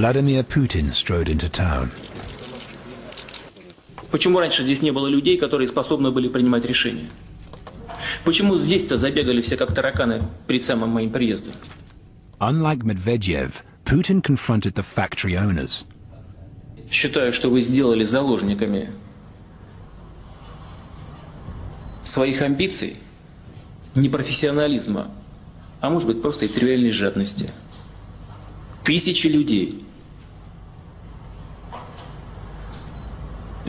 Vladimir Putin strode into town. Почему раньше здесь не было людей, которые способны были принимать решения? Почему здесь-то забегали все как тараканы перед самым моим приездом? Unlike Medvedev, Putin confronted the factory owners. Считаю, что вы сделали заложниками своих амбиций, непрофессионализма, а может быть просто и тривиальной жадности. Тысячи людей.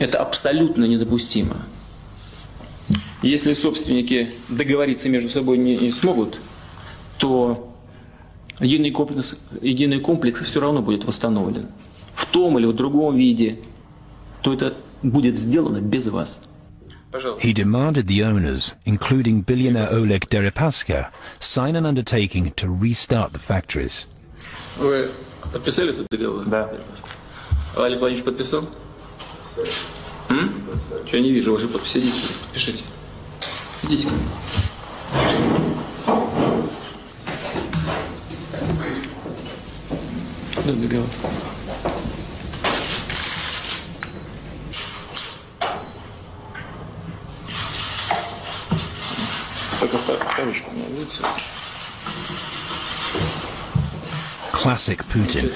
Это абсолютно недопустимо. Если собственники договориться между собой не, не смогут, то единый комплекс, единый комплекс все равно будет восстановлен. В том или в другом виде, то это будет сделано без вас. Пожалуйста. He demanded the owners, including billionaire Oleg Deripaska, sign an undertaking to restart the factories. Вы подписали этот договор? Да. Олег Владимирович подписал? М? Что я не вижу вашей подписи. Идите, подпишите. Идите ко мне. Да, договор. Только вторичку мне видите? Classic Putin.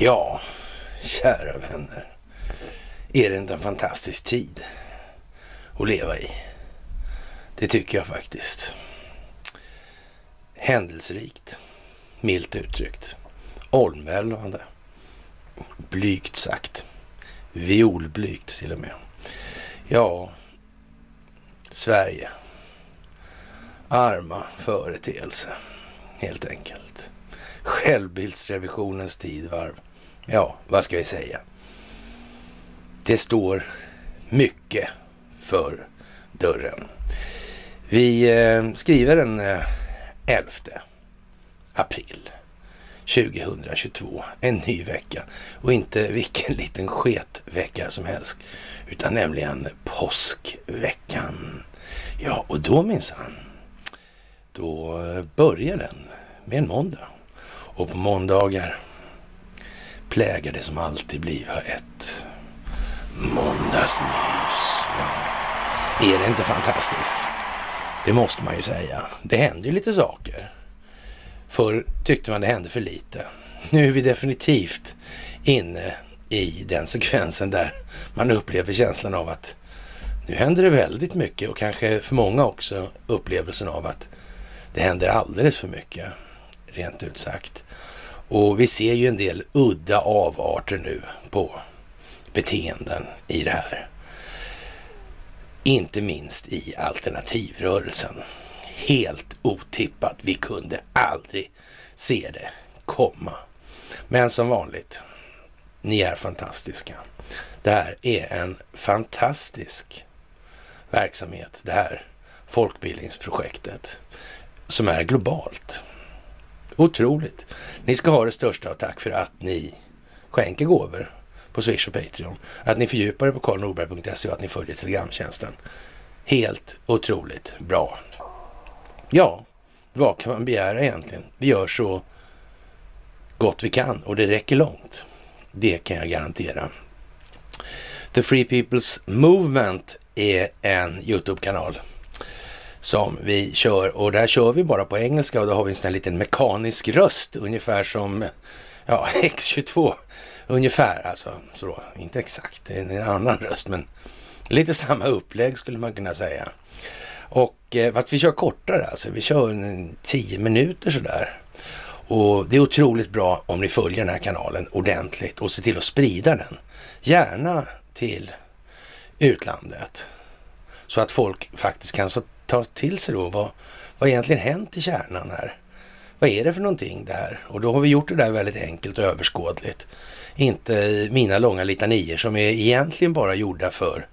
Ja, kära vänner. Är det inte en fantastisk tid att leva i? Det tycker jag faktiskt. Händelserikt, milt uttryckt. Omvälvande, blygt sagt. Violblygt till och med. Ja, Sverige. Arma företeelse, helt enkelt. Självbildsrevisionens tidvarv. Ja, vad ska vi säga? Det står mycket för dörren. Vi eh, skriver den eh, 11 april 2022. En ny vecka. Och inte vilken liten sketvecka som helst. Utan nämligen påskveckan. Ja, och då minsann. Då eh, börjar den med en måndag. Och på måndagar plägar det som alltid bliva ett måndagsmys. Är det inte fantastiskt? Det måste man ju säga. Det händer ju lite saker. Förr tyckte man det hände för lite. Nu är vi definitivt inne i den sekvensen där man upplever känslan av att nu händer det väldigt mycket och kanske för många också upplevelsen av att det händer alldeles för mycket, rent ut sagt. Och vi ser ju en del udda avarter nu på beteenden i det här. Inte minst i alternativrörelsen. Helt otippat. Vi kunde aldrig se det komma. Men som vanligt, ni är fantastiska. Det här är en fantastisk verksamhet. Det här folkbildningsprojektet som är globalt. Otroligt. Ni ska ha det största av tack för att ni skänker gåvor på Swish och Patreon. Att ni fördjupar er på karlnorberg.se och att ni följer Telegramtjänsten. Helt otroligt bra. Ja, vad kan man begära egentligen? Vi gör så gott vi kan och det räcker långt. Det kan jag garantera. The Free People's Movement är en Youtube-kanal som vi kör och där kör vi bara på engelska och då har vi en sån här liten mekanisk röst ungefär som ja, X22 ungefär alltså. Så då, inte exakt, det är en annan röst men lite samma upplägg skulle man kunna säga. Och eh, fast vi kör kortare alltså, vi kör en tio minuter sådär. Och det är otroligt bra om ni följer den här kanalen ordentligt och ser till att sprida den. Gärna till utlandet. Så att folk faktiskt kan ta till sig då vad, vad egentligen hänt i kärnan här. Vad är det för någonting det här? Och då har vi gjort det där väldigt enkelt och överskådligt. Inte mina långa litanier som är egentligen bara gjorda för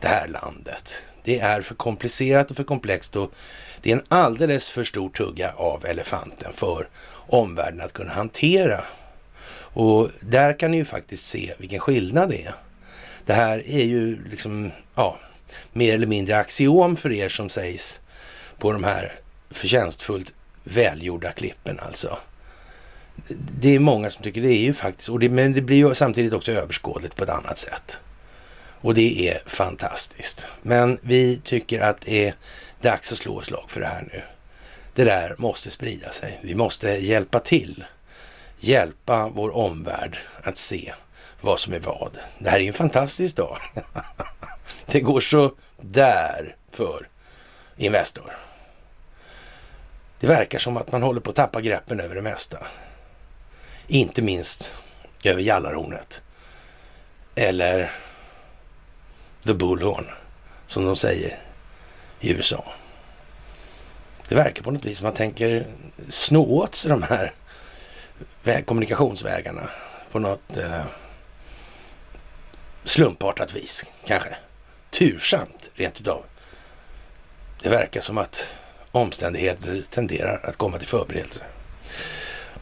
det här landet. Det är för komplicerat och för komplext och det är en alldeles för stor tugga av elefanten för omvärlden att kunna hantera. Och där kan ni ju faktiskt se vilken skillnad det är. Det här är ju liksom, ja, mer eller mindre axiom för er som sägs på de här förtjänstfullt välgjorda klippen alltså. Det är många som tycker det är ju faktiskt, och det, men det blir ju samtidigt också överskådligt på ett annat sätt. Och det är fantastiskt. Men vi tycker att det är dags att slå slag för det här nu. Det där måste sprida sig. Vi måste hjälpa till. Hjälpa vår omvärld att se vad som är vad. Det här är en fantastisk dag. det går så där för Investor. Det verkar som att man håller på att tappa greppen över det mesta. Inte minst över Jallarhornet. Eller The Bullhorn, som de säger i USA. Det verkar på något vis som man tänker snå åt sig de här kommunikationsvägarna på något eh, slumpartat vis, kanske. Tursamt, rent utav. Det verkar som att omständigheter tenderar att komma till förberedelse.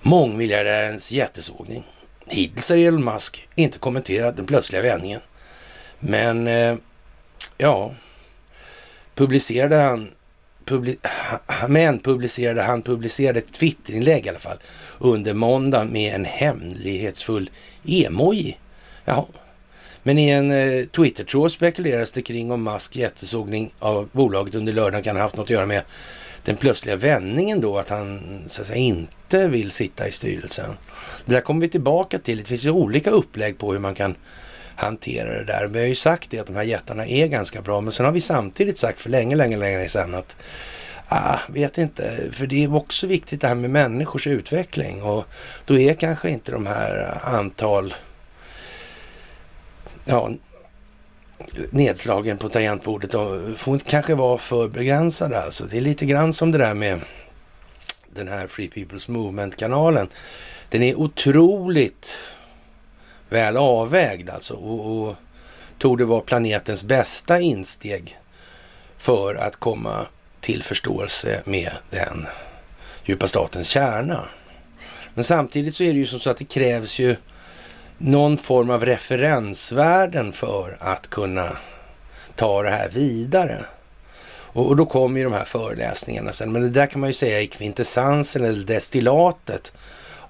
Mångmiljardärens jättesågning. Hittills har Elon Musk inte kommenterat den plötsliga vändningen. Men, eh, ja, publicerade han publi men publicerade han publicerade ett Twitterinlägg i alla fall under måndagen med en hemlighetsfull emoji. Jaha. Men i en eh, Twitter-tråd spekuleras det kring om Musk jättesågning av bolaget under lördagen kan ha haft något att göra med den plötsliga vändningen då att han så att säga inte vill sitta i styrelsen. Det där kommer vi tillbaka till. Det finns ju olika upplägg på hur man kan hantera det där. Vi har ju sagt det att de här jättarna är ganska bra, men sen har vi samtidigt sagt för länge, länge, länge sedan att Ah, vet inte, för det är också viktigt det här med människors utveckling och då är kanske inte de här antal ja, nedslagen på tangentbordet och får kanske vara för begränsade alltså. Det är lite grann som det där med den här Free People's Movement-kanalen. Den är otroligt väl avvägd alltså och, och tog det vara planetens bästa insteg för att komma till förståelse med den djupa statens kärna. Men samtidigt så är det ju som så att det krävs ju någon form av referensvärden för att kunna ta det här vidare. Och, och då kommer ju de här föreläsningarna sen. Men det där kan man ju säga är kvintessensen eller destillatet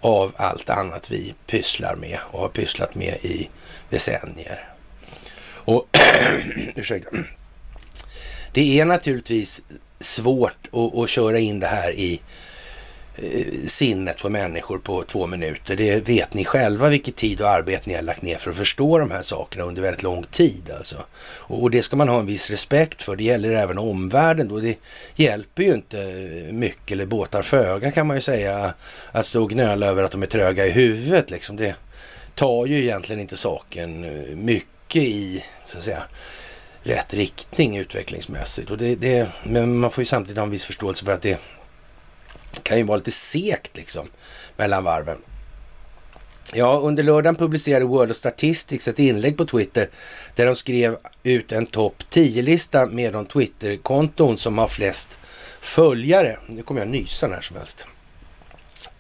av allt annat vi pysslar med och har pysslat med i decennier. Och ursäkta. Det är naturligtvis svårt att, att köra in det här i Eh, sinnet på människor på två minuter. Det vet ni själva vilket tid och arbete ni har lagt ner för att förstå de här sakerna under väldigt lång tid. Alltså. Och det ska man ha en viss respekt för. Det gäller även omvärlden då. Det hjälper ju inte mycket eller båtar föga kan man ju säga att stå och gnöla över att de är tröga i huvudet. Liksom. Det tar ju egentligen inte saken eh, mycket i, så att säga, rätt riktning utvecklingsmässigt. Och det, det, men man får ju samtidigt ha en viss förståelse för att det kan ju vara lite sekt liksom mellan varven. Ja, under lördagen publicerade World of Statistics ett inlägg på Twitter där de skrev ut en topp 10-lista med de Twitter-konton som har flest följare. Nu kommer jag nysa när som helst.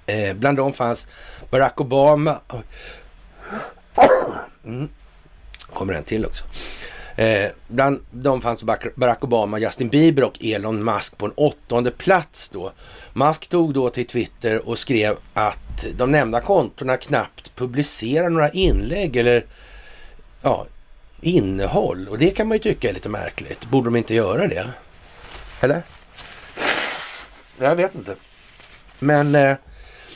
Eh, bland dem fanns Barack Obama. Mm. Kommer en till också. Eh, bland dem fanns Barack Obama, Justin Bieber och Elon Musk på en åttonde plats då. Musk tog då till Twitter och skrev att de nämnda kontona knappt publicerar några inlägg eller ja, innehåll. Och det kan man ju tycka är lite märkligt. Borde de inte göra det? Eller? Jag vet inte. Men eh,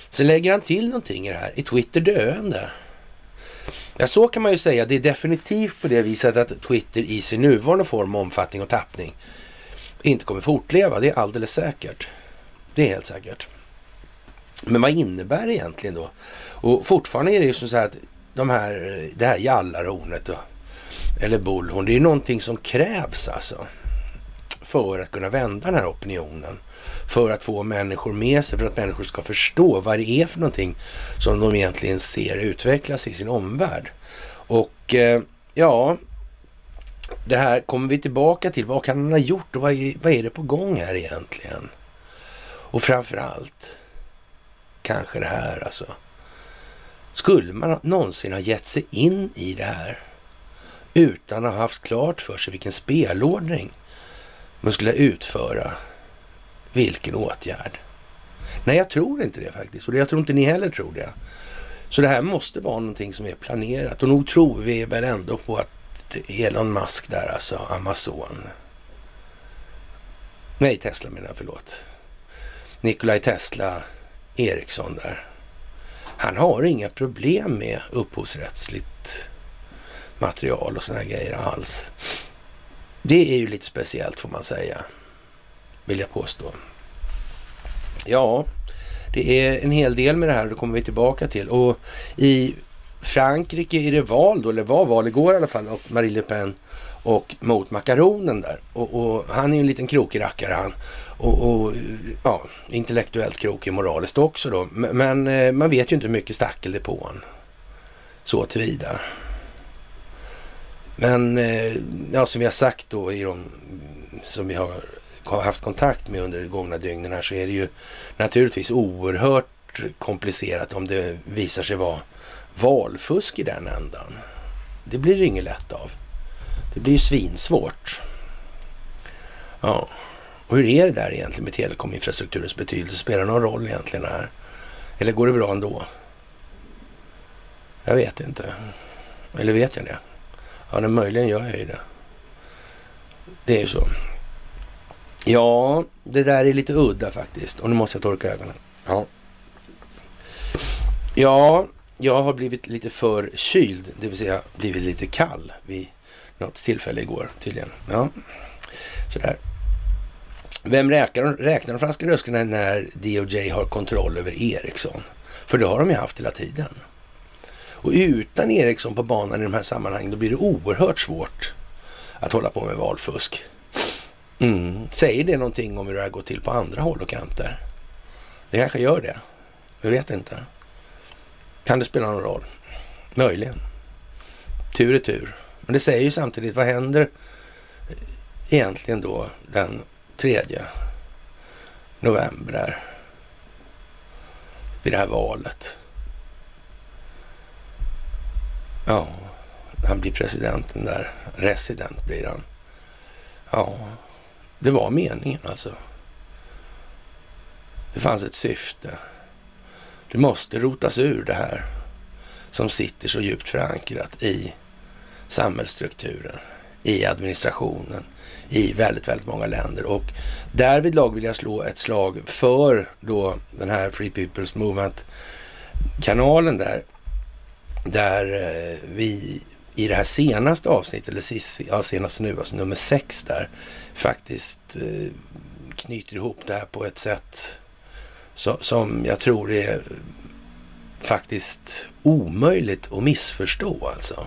så lägger han till någonting i det här. Är Twitter döende. Ja, så kan man ju säga. Det är definitivt på det viset att Twitter i sin nuvarande form, omfattning och tappning inte kommer fortleva. Det är alldeles säkert. Det är helt säkert. Men vad innebär det egentligen då? Och fortfarande är det ju så att de här, det här jallarhornet och, eller bullhorn, det är ju någonting som krävs alltså för att kunna vända den här opinionen. För att få människor med sig, för att människor ska förstå vad det är för någonting som de egentligen ser utvecklas i sin omvärld. Och eh, ja, det här kommer vi tillbaka till. Vad kan han ha gjort och vad är, vad är det på gång här egentligen? Och framför allt, kanske det här alltså. Skulle man någonsin ha gett sig in i det här utan att ha haft klart för sig vilken spelordning man skulle utföra vilken åtgärd. Nej, jag tror inte det faktiskt. Och jag tror inte ni heller tror det. Så det här måste vara någonting som är planerat. Och nog tror vi väl ändå på att Elon Musk där, alltså Amazon. Nej, Tesla menar jag, förlåt. Nikolaj Tesla Eriksson där. Han har inga problem med upphovsrättsligt material och sådana grejer alls. Det är ju lite speciellt får man säga, vill jag påstå. Ja, det är en hel del med det här och det kommer vi tillbaka till. Och i Frankrike är det val då, eller var val igår i alla fall, och Marie Le Pen och mot makaronen där. Och, och han är ju en liten krokig rackare han. Och, och, ja, intellektuellt krokig moraliskt också då. Men, men eh, man vet ju inte hur mycket stackel det är på honom. Så tillvida. Men eh, ja, som vi har sagt då i de som vi har haft kontakt med under de gångna dygnen här så är det ju naturligtvis oerhört komplicerat om det visar sig vara valfusk i den ändan. Det blir det inget lätt av. Det blir ju svinsvårt. Ja, och hur är det där egentligen med telekominfrastrukturens betydelse? Spelar det någon roll egentligen här? Eller går det bra ändå? Jag vet inte. Eller vet jag det? Ja, men möjligen gör jag ju det. Det är ju så. Ja, det där är lite udda faktiskt. Och nu måste jag torka ögonen. Ja. Ja, jag har blivit lite för kyld, det vill säga blivit lite kall vid något tillfälle igår tydligen. Ja, sådär. Vem räknar, räknar de franska rösterna när DOJ har kontroll över Ericsson? För det har de ju haft hela tiden. Och utan Ericsson på banan i de här sammanhangen då blir det oerhört svårt att hålla på med valfusk. Mm. Säger det någonting om hur det har gått till på andra håll och kanter? Det kanske gör det. Jag vet inte. Kan det spela någon roll? Möjligen. Tur är tur. Men det säger ju samtidigt, vad händer egentligen då den tredje november där? Vid det här valet. Ja, han blir presidenten där. Resident blir han. Ja, det var meningen alltså. Det fanns ett syfte. Det måste rotas ur det här som sitter så djupt förankrat i samhällsstrukturen, i administrationen, i väldigt, väldigt många länder. Och därvidlag vill jag slå ett slag för då den här Free People's Movement-kanalen där, där eh, vi i det här senaste avsnittet, eller sist, ja, senaste nu, alltså nummer sex där, faktiskt eh, knyter ihop det här på ett sätt så, som jag tror är faktiskt omöjligt att missförstå alltså.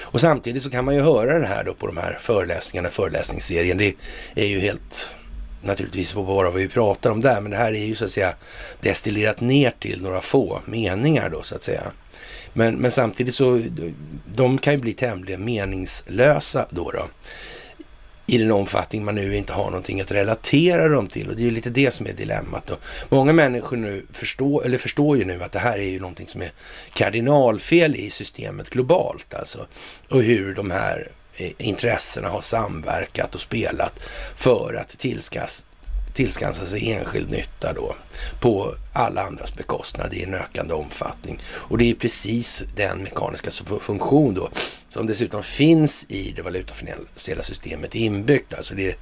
Och samtidigt så kan man ju höra det här då på de här föreläsningarna, föreläsningsserien. Det är ju helt naturligtvis bara vad vi pratar om där, men det här är ju så att säga destillerat ner till några få meningar då så att säga. Men, men samtidigt så, de kan ju bli tämligen meningslösa då. då i den omfattning man nu inte har någonting att relatera dem till. Och det är ju lite det som är dilemmat. Då. många människor nu förstår, eller förstår ju nu att det här är ju någonting som är kardinalfel i systemet globalt alltså. Och hur de här eh, intressena har samverkat och spelat för att tillskas, tillskansa sig enskild nytta då på alla andras bekostnad i en ökande omfattning. Och det är precis den mekaniska funktion då som dessutom finns i det valutafinansiella systemet inbyggt. Alltså det är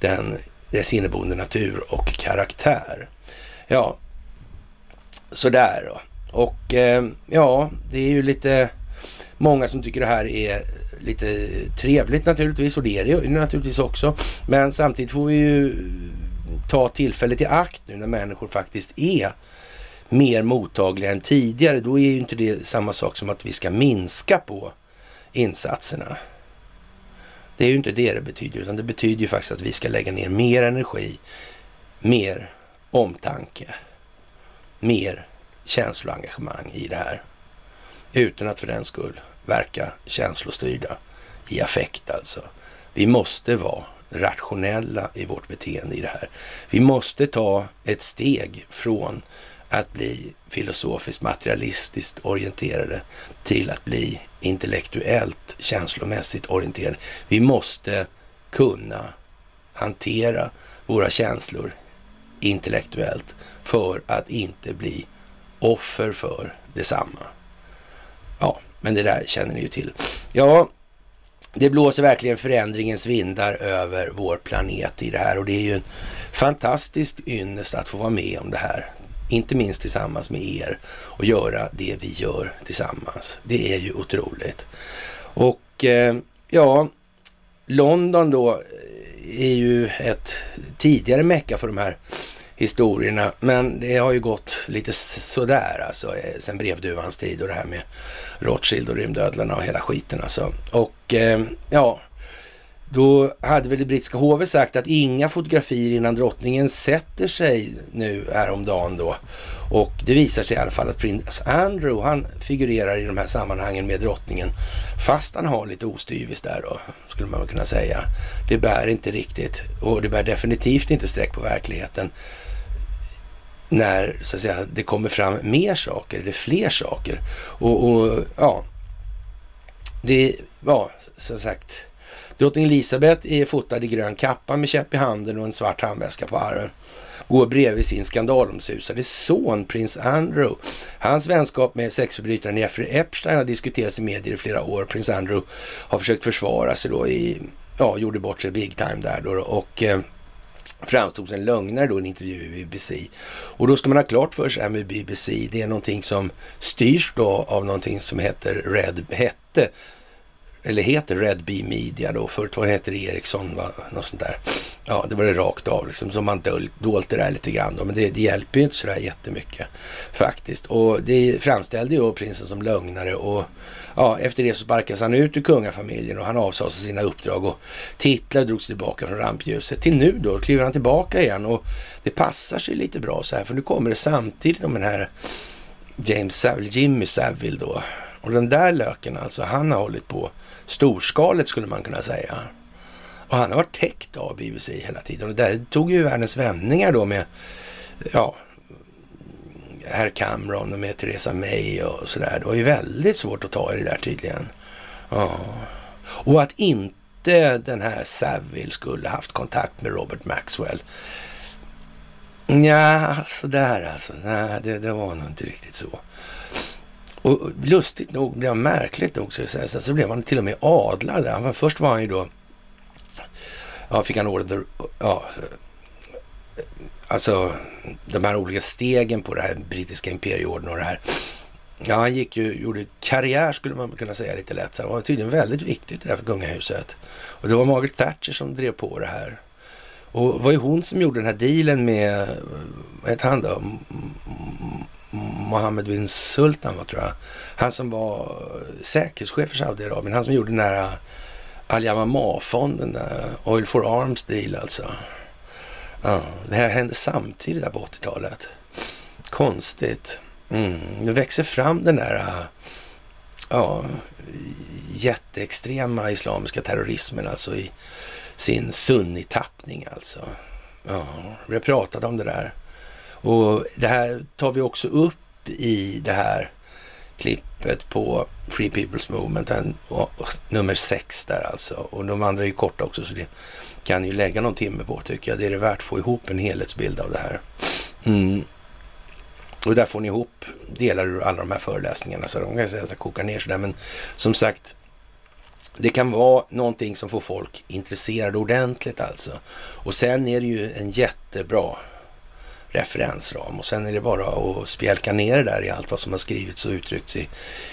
den, dess inneboende natur och karaktär. Ja, sådär då. Och eh, ja, det är ju lite många som tycker det här är lite trevligt naturligtvis och det är det naturligtvis också. Men samtidigt får vi ju ta tillfället i akt nu när människor faktiskt är mer mottagliga än tidigare. Då är ju inte det samma sak som att vi ska minska på insatserna. Det är ju inte det det betyder, utan det betyder ju faktiskt att vi ska lägga ner mer energi, mer omtanke, mer känsloengagemang i det här. Utan att för den skull verka känslostyrda i affekt alltså. Vi måste vara rationella i vårt beteende i det här. Vi måste ta ett steg från att bli filosofiskt materialistiskt orienterade till att bli intellektuellt känslomässigt orienterade. Vi måste kunna hantera våra känslor intellektuellt för att inte bli offer för detsamma. Ja, men det där känner ni ju till. Ja, det blåser verkligen förändringens vindar över vår planet i det här och det är ju en fantastisk ynnest att få vara med om det här. Inte minst tillsammans med er och göra det vi gör tillsammans. Det är ju otroligt. Och eh, ja, London då eh, är ju ett tidigare mecka för de här historierna. Men det har ju gått lite sådär alltså eh, sen brevduvans tid och det här med Rothschild och rymdödlarna och hela skiten alltså. Och eh, ja, då hade väl det brittiska hovet sagt att inga fotografier innan drottningen sätter sig nu häromdagen då. Och det visar sig i alla fall att prins Andrew, han figurerar i de här sammanhangen med drottningen. Fast han har lite ostyvis där då, skulle man kunna säga. Det bär inte riktigt och det bär definitivt inte streck på verkligheten när så att säga, det kommer fram mer saker, eller fler saker. Och, och ja, det var som sagt, drottning Elisabeth är fotad i grön kappa med käpp i handen och en svart handväska på armen. Går bredvid sin skandalomsusade son prins Andrew. Hans vänskap med sexförbrytaren Jeffrey Epstein har diskuterats i medier i flera år. Prins Andrew har försökt försvara sig då i, ja, gjorde bort sig big time där då och eh, framstod som lögnare då i en intervju i BBC. Och då ska man ha klart för sig med BBC, det är någonting som styrs då av någonting som heter Red, hette, eller heter Red Bee Media då. Förut var det heter Ericsson, va? något sånt där. Ja, det var det rakt av liksom, som man dolt, dolt det där lite grann då. Men det, det hjälper ju inte sådär jättemycket faktiskt. Och det framställde ju prinsen som lögnare och ja, efter det så sparkades han ut ur kungafamiljen och han avsade sig sina uppdrag och titlar drogs tillbaka från rampljuset. Till nu då kliver han tillbaka igen och det passar sig lite bra så här för nu kommer det samtidigt om den här James Saville, Jimmy Savile då. Och den där löken alltså, han har hållit på storskalet skulle man kunna säga. Och han har varit täckt av BBC hela tiden. Och det tog ju världens vändningar då med, ja, herr Cameron och med Theresa May och sådär. Det var ju väldigt svårt att ta i det där tydligen. Ja. Och att inte den här Saville skulle haft kontakt med Robert Maxwell. Ja, sådär alltså. Nej, det, det var nog inte riktigt så. Och lustigt nog, blev märkligt nog, så, så, så blev han till och med adlad. Först var han ju då, ja, fick han order, ja, alltså de här olika stegen på det här brittiska imperieorden och det här. Ja, han gick ju, gjorde karriär skulle man kunna säga lite lätt. Så det var tydligen väldigt viktigt det där för kungahuset. Och det var Margaret Thatcher som drev på det här. Och det var ju hon som gjorde den här dealen med, vad heter han då? Mohammed bin Sultan, vad tror jag. Han som var säkerhetschef för Saudiarabien. Han som gjorde den här äh, Al-Yamama-fonden, äh, Oil for Arms deal alltså. Ja, det här hände samtidigt där på 80-talet. Konstigt. Mm. Det växer fram den där äh, ja, jätteextrema islamiska terrorismen alltså i sin sunnitappning alltså. Ja, vi har pratat om det där. Och det här tar vi också upp i det här klippet på Free People's Movement, nummer sex där alltså. Och de andra är ju korta också så det kan ju lägga någon timme på tycker jag. Det är det värt att få ihop en helhetsbild av det här. Mm. Och där får ni ihop delar ur alla de här föreläsningarna så de kan säga att jag kokar ner sådär. Men som sagt, det kan vara någonting som får folk intresserade ordentligt alltså. Och sen är det ju en jättebra referensram och sen är det bara att spjälka ner det där i allt vad som har skrivits och uttryckts i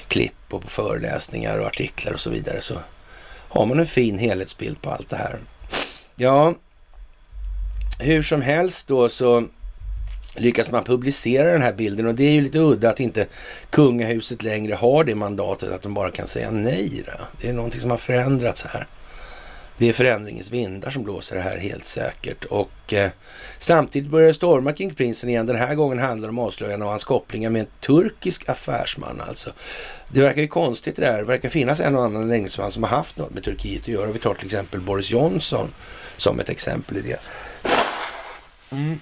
klipp och på föreläsningar och artiklar och så vidare så har man en fin helhetsbild på allt det här. Ja, hur som helst då så lyckas man publicera den här bilden och det är ju lite udda att inte kungahuset längre har det mandatet att de bara kan säga nej. Då. Det är någonting som har förändrats här. Det är förändringens vindar som blåser här helt säkert. Och eh, samtidigt börjar det storma kring prinsen igen. Den här gången handlar det om avslöjande av hans kopplingar med en turkisk affärsman alltså. Det verkar ju konstigt det där. Det verkar finnas en och annan engelsman som har haft något med Turkiet att göra. Vi tar till exempel Boris Johnson som ett exempel i det. Mm.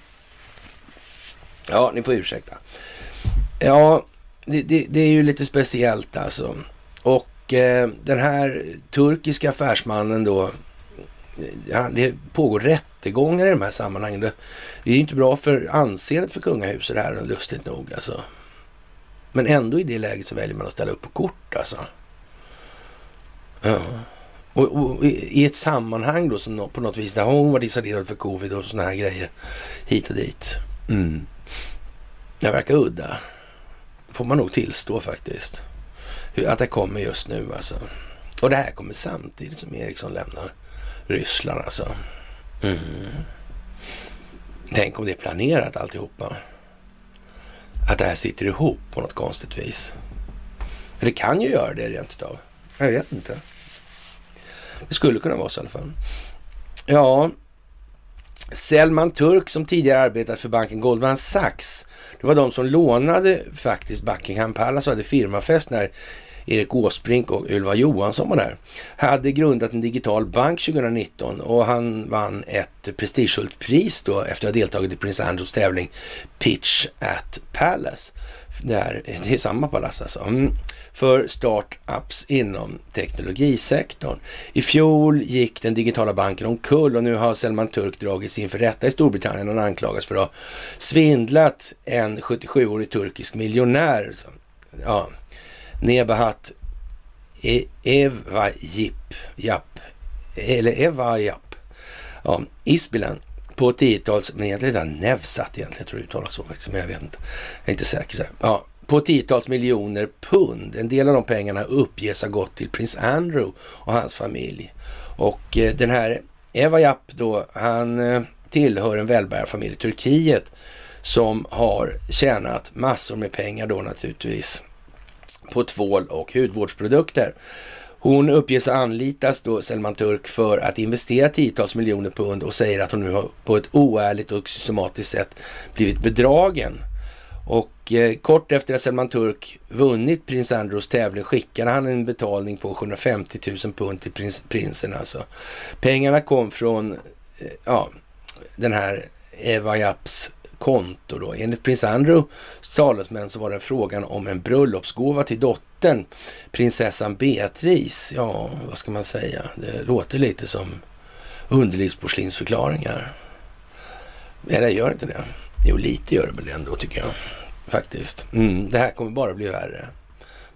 Ja, ni får ursäkta. Ja, det, det, det är ju lite speciellt alltså. Och eh, den här turkiska affärsmannen då, eh, ja, det pågår rättegångar i de här sammanhangen. Det, det är ju inte bra för anseendet för kungahuset här, lustigt nog alltså. Men ändå i det läget så väljer man att ställa upp på kort alltså. Ja. Och, och, i ett sammanhang då som på något vis, där hon varit isolerad för covid och sådana här grejer hit och dit. Mm. Det verkar udda. Får man nog tillstå faktiskt. Att det kommer just nu alltså. Och det här kommer samtidigt som Ericsson lämnar Ryssland alltså. Mm. Tänk om det är planerat alltihopa. Att det här sitter ihop på något konstigt vis. Det kan ju göra det rent utav. Jag vet inte. Det skulle kunna vara så i alla fall. Ja, Selman Turk som tidigare arbetat för banken Goldman Sachs. Det var de som lånade faktiskt Buckingham Palace och hade firmafest när Erik Åsbrink och Ylva Johansson var där. Hade grundat en digital bank 2019 och han vann ett prestigefullt pris då efter att ha deltagit i Prins Andrews tävling Pitch at Palace. Där, det är samma palats alltså. Mm för startups inom teknologisektorn. I fjol gick den digitala banken omkull och nu har Selman Turk dragits inför rätta i Storbritannien. Han anklagas för att ha svindlat en 77-årig turkisk miljonär. Ja, Nebahat e- Evajip, Japp, eller Evajap, ja, Isbilen på tiotals, men egentligen är det Nevsat egentligen, jag tror det uttalas så faktiskt, men jag vet inte. Jag är inte säker. Så Ja, på tiotals miljoner pund. En del av de pengarna uppges ha gått till prins Andrew och hans familj. Och eh, den här Eva Japp då, han eh, tillhör en välbärgarfamilj i Turkiet som har tjänat massor med pengar då naturligtvis på tvål och hudvårdsprodukter. Hon uppges anlitas då Selman Turk för att investera tiotals miljoner pund och säger att hon nu har på ett oärligt och systematiskt sätt blivit bedragen och eh, kort efter att Selman Turk vunnit prins Andrews tävling skickade han en betalning på 750 000 pund till prins, prinsen alltså. Pengarna kom från eh, ja, den här Eva Japps konto då. Enligt prins Andrews talesmän så var det frågan om en bröllopsgåva till dottern, prinsessan Beatrice. Ja, vad ska man säga? Det låter lite som underlivsporslinsförklaringar. Eller gör inte det? Jo, lite gör det väl ändå tycker jag. Faktiskt. Mm, det här kommer bara bli värre.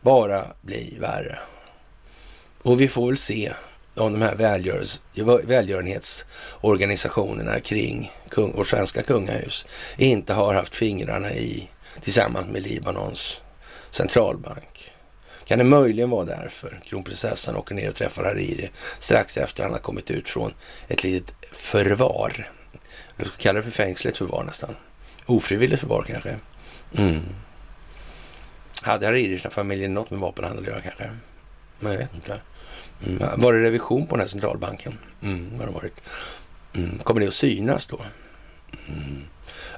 Bara bli värre. Och vi får väl se om de här välgörenhetsorganisationerna kring kung, vårt svenska kungahus inte har haft fingrarna i tillsammans med Libanons centralbank. Kan det möjligen vara därför kronprinsessan åker ner och träffar Hariri strax efter han har kommit ut från ett litet förvar. Eller ska kalla det för fängsligt förvar nästan. Ofrivilligt förvar kanske. Mm. Hade Hariri-familjen något med vapenhandel att göra kanske? Men jag vet inte. Mm. Var det revision på den här centralbanken? Mm, har det varit. Mm. Kommer det att synas då? Mm.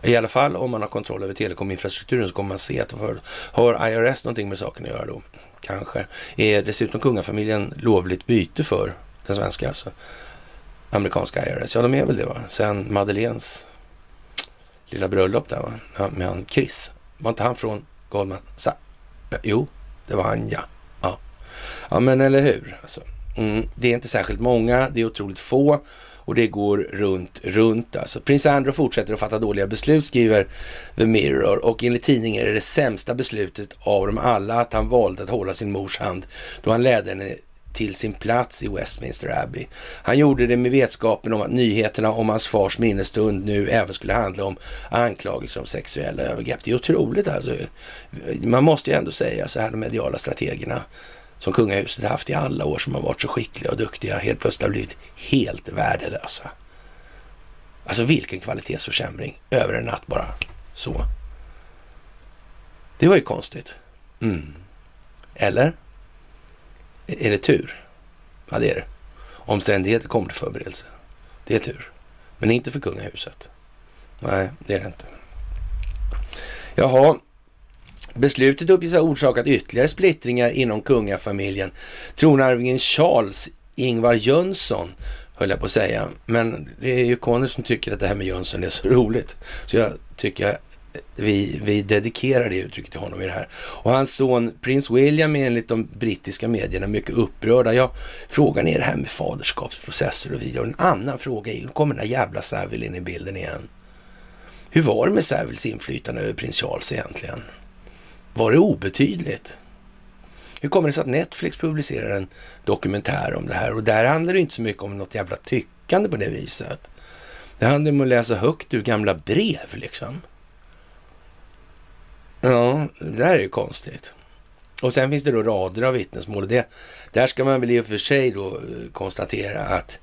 I alla fall om man har kontroll över telekominfrastrukturen så kommer man se att har, har IRS någonting med saken att göra då? Kanske. Är dessutom kungafamiljen lovligt byte för den svenska, alltså amerikanska IRS? Ja, de är väl det va? Sen Madeleines lilla bröllop där va? med han Chris. Var inte han från Goldman Sachs? Jo, det var han ja. Ja, ja men eller hur. Alltså, mm, det är inte särskilt många, det är otroligt få och det går runt, runt alltså. Prins Andrew fortsätter att fatta dåliga beslut, skriver The Mirror. Och enligt tidningen är det det sämsta beslutet av dem alla att han valde att hålla sin mors hand då han ledde henne till sin plats i Westminster Abbey. Han gjorde det med vetskapen om att nyheterna om hans fars minnesstund nu även skulle handla om anklagelser om sexuella övergrepp. Det är otroligt alltså. Man måste ju ändå säga så här, de mediala strategerna som kungahuset haft i alla år som har varit så skickliga och duktiga helt plötsligt har blivit helt värdelösa. Alltså vilken kvalitetsförsämring över en natt bara så. Det var ju konstigt. Mm. Eller? Är det tur? Ja, det är det. Omständigheter kommer till förberedelse. Det är tur. Men inte för kungahuset. Nej, det är det inte. Jaha, beslutet uppges ha orsakat ytterligare splittringar inom kungafamiljen. Tronarvingen Charles Ingvar Jönsson höll jag på att säga. Men det är ju Conny som tycker att det här med Jönsson är så roligt. Så jag tycker jag vi, vi dedikerar det uttrycket till honom i det här. Och hans son prins William är enligt de brittiska medierna mycket upprörda. Ja, frågan är det här med faderskapsprocesser och vidare. Och en annan fråga är, kommer den där jävla Savile in i bilden igen? Hur var det med Saviles inflytande över prins Charles egentligen? Var det obetydligt? Hur kommer det sig att Netflix publicerar en dokumentär om det här? Och där handlar det inte så mycket om något jävla tyckande på det viset. Det handlar om att läsa högt ur gamla brev liksom. Ja, det där är ju konstigt. Och sen finns det då rader av vittnesmål. Och det, där ska man väl i och för sig då eh, konstatera att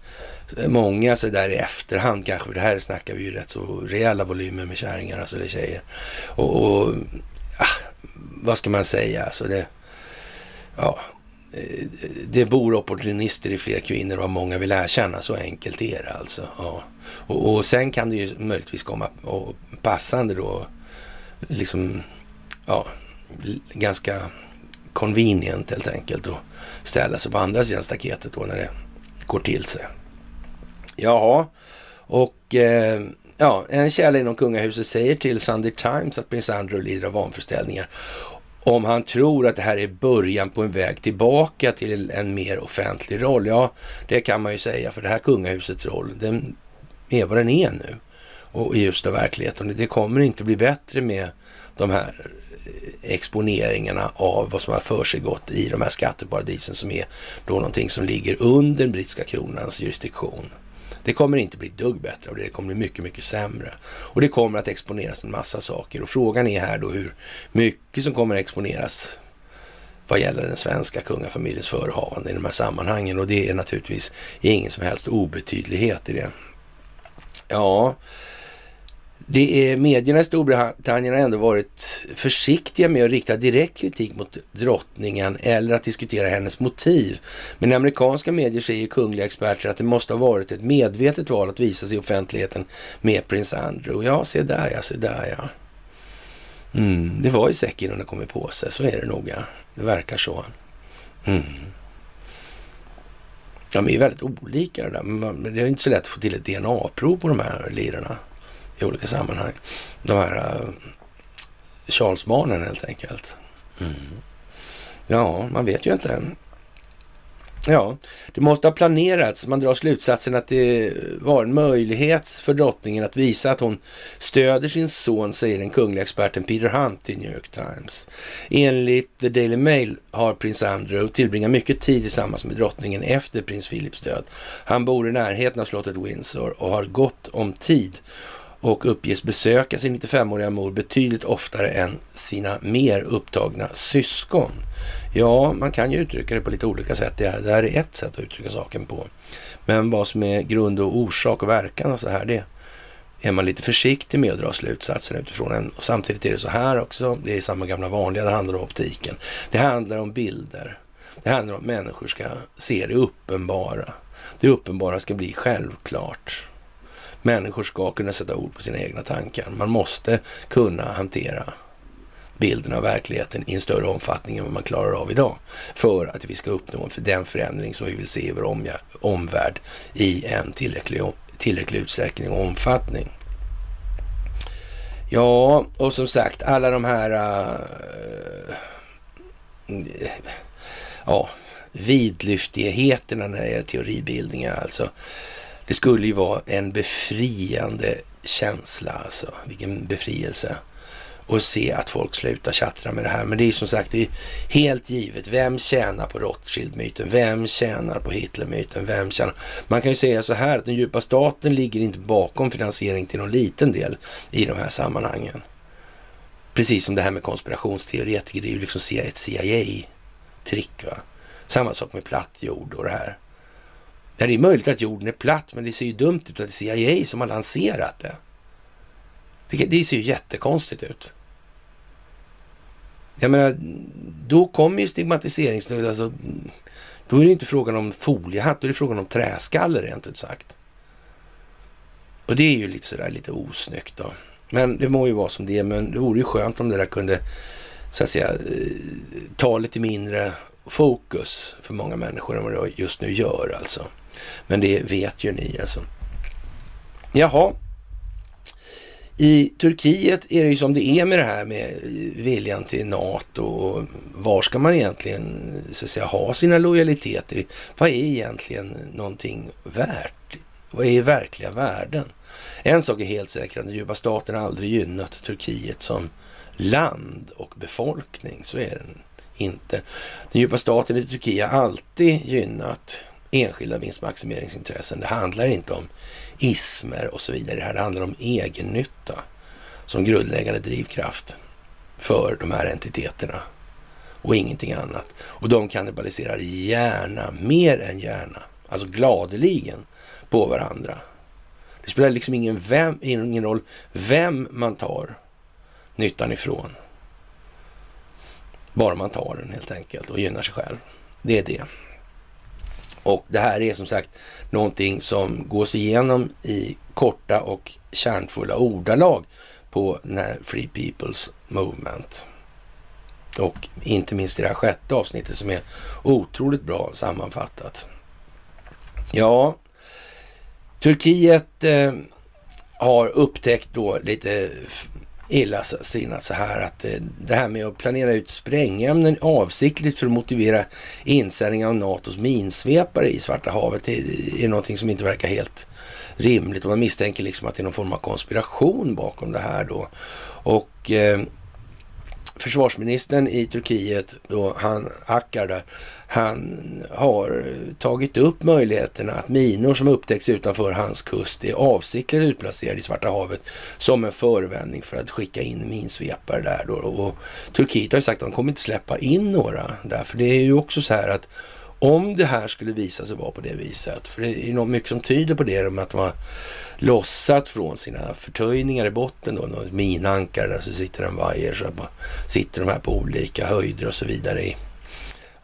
eh, många så där i efterhand kanske, för det här snackar vi ju rätt så rejäla volymer med kärringar, alltså det tjejer. Och, och ah, vad ska man säga, alltså det, ja, eh, det bor opportunister i fler kvinnor vad många vill erkänna. Så enkelt är det alltså. Ja. Och, och sen kan det ju möjligtvis komma och passande då, liksom, ja, ganska convenient helt enkelt att ställa sig på andra sidan staketet då när det går till sig. Jaha, och eh, ja, en källa inom kungahuset säger till Sunday Times att prins Andrew lider av vanföreställningar om han tror att det här är början på en väg tillbaka till en mer offentlig roll. Ja, det kan man ju säga, för det här kungahusets roll, den är vad den är nu. Och i just av verkligheten. Det kommer inte bli bättre med de här exponeringarna av vad som har försiggått i de här skatteparadisen som är då någonting som ligger under den brittiska kronans jurisdiktion. Det kommer inte bli dugg bättre av det. Det kommer bli mycket, mycket sämre. Och det kommer att exponeras en massa saker. Och frågan är här då hur mycket som kommer att exponeras vad gäller den svenska kungafamiljens förehavande i de här sammanhangen. Och det är naturligtvis ingen som helst obetydlighet i det. Ja, det är, medierna i Storbritannien har ändå varit försiktiga med att rikta direkt kritik mot drottningen eller att diskutera hennes motiv. Men amerikanska medier säger kungliga experter att det måste ha varit ett medvetet val att visa sig i offentligheten med prins Andrew. Ja, se där ja, se där ja. Mm, det var i säkert innan det kom på sig, så är det nog ja. Det verkar så. Mm. De är väldigt olika det där, men det är inte så lätt att få till ett DNA-prov på de här lirarna i olika sammanhang. De här uh, Charles-barnen helt enkelt. Mm. Ja, man vet ju inte än. Ja, det måste ha planerats. Man drar slutsatsen att det var en möjlighet för drottningen att visa att hon stöder sin son, säger den kungliga experten Peter Hunt i New York Times. Enligt The Daily Mail har prins Andrew tillbringat mycket tid tillsammans med drottningen efter prins Philips död. Han bor i närheten av slottet Windsor och har gott om tid och uppges besöka sin 95-åriga mor betydligt oftare än sina mer upptagna syskon. Ja, man kan ju uttrycka det på lite olika sätt. Det här är ett sätt att uttrycka saken på. Men vad som är grund och orsak och verkan och så här, det är man lite försiktig med att dra slutsatser utifrån. En. Och samtidigt är det så här också, det är samma gamla vanliga, det handlar om optiken. Det handlar om bilder. Det handlar om att människor ska se det uppenbara. Det uppenbara ska bli självklart. Människor ska kunna sätta ord på sina egna tankar. Man måste kunna hantera bilden av verkligheten i en större omfattning än vad man klarar av idag. För att vi ska uppnå den förändring som vi vill se i vår omvärld i en tillräcklig, tillräcklig utsträckning och omfattning. Ja, och som sagt, alla de här Äh, ja, vidlyftigheterna när det gäller teoribildningar, alltså det skulle ju vara en befriande känsla, alltså. Vilken befrielse. Och se att folk slutar tjattra med det här. Men det är ju som sagt det är helt givet. Vem tjänar på Rothschild-myten? Vem tjänar på Hitler-myten? Vem tjänar? Man kan ju säga så här att den djupa staten ligger inte bakom finansiering till någon liten del i de här sammanhangen. Precis som det här med konspirationsteoretiker, det är ju liksom ett CIA-trick. va. Samma sak med platt jord och det här. Där det är möjligt att jorden är platt, men det ser ju dumt ut att det är CIA som har lanserat det. Det, det ser ju jättekonstigt ut. Jag menar, då kommer ju stigmatiseringen, alltså, då är det inte frågan om foliehatt, då är det frågan om träskalle rent ut sagt. Och det är ju lite sådär lite osnyggt då. Men det må ju vara som det är, men det vore ju skönt om det där kunde så att säga eh, ta lite mindre fokus för många människor än vad det just nu gör alltså. Men det vet ju ni alltså. Jaha. I Turkiet är det ju som det är med det här med viljan till NATO. Och var ska man egentligen så att säga, ha sina lojaliteter? Vad är egentligen någonting värt? Vad är verkliga värden? En sak är helt säker, den djupa staten har aldrig gynnat Turkiet som land och befolkning. Så är den inte. Den djupa staten i Turkiet har alltid gynnat enskilda vinstmaximeringsintressen. Det handlar inte om ismer och så vidare. Det handlar om egennytta som grundläggande drivkraft för de här entiteterna och ingenting annat. Och de kannibaliserar gärna, mer än gärna, alltså gladeligen på varandra. Det spelar liksom ingen, vem, ingen roll vem man tar nyttan ifrån. Bara man tar den helt enkelt och gynnar sig själv. Det är det. Och det här är som sagt någonting som gås igenom i korta och kärnfulla ordalag på den här Free People's Movement. Och inte minst i det här sjätte avsnittet som är otroligt bra sammanfattat. Ja, Turkiet eh, har upptäckt då lite illasinnat så här att eh, det här med att planera ut sprängämnen avsiktligt för att motivera insändning av NATOs minsvepare i Svarta havet är, är någonting som inte verkar helt rimligt och man misstänker liksom att det är någon form av konspiration bakom det här då. Och eh, försvarsministern i Turkiet, då han Akkar där, han har tagit upp möjligheterna att minor som upptäcks utanför hans kust är avsiktligt utplacerade i Svarta havet som en förevändning för att skicka in minsvepare där då. Och Turkiet har ju sagt att de kommer inte släppa in några där, för det är ju också så här att om det här skulle visa sig vara på det viset, för det är ju mycket som tyder på det, med att de har lossat från sina förtöjningar i botten då, minankare där så sitter en vajer, så sitter de här på olika höjder och så vidare i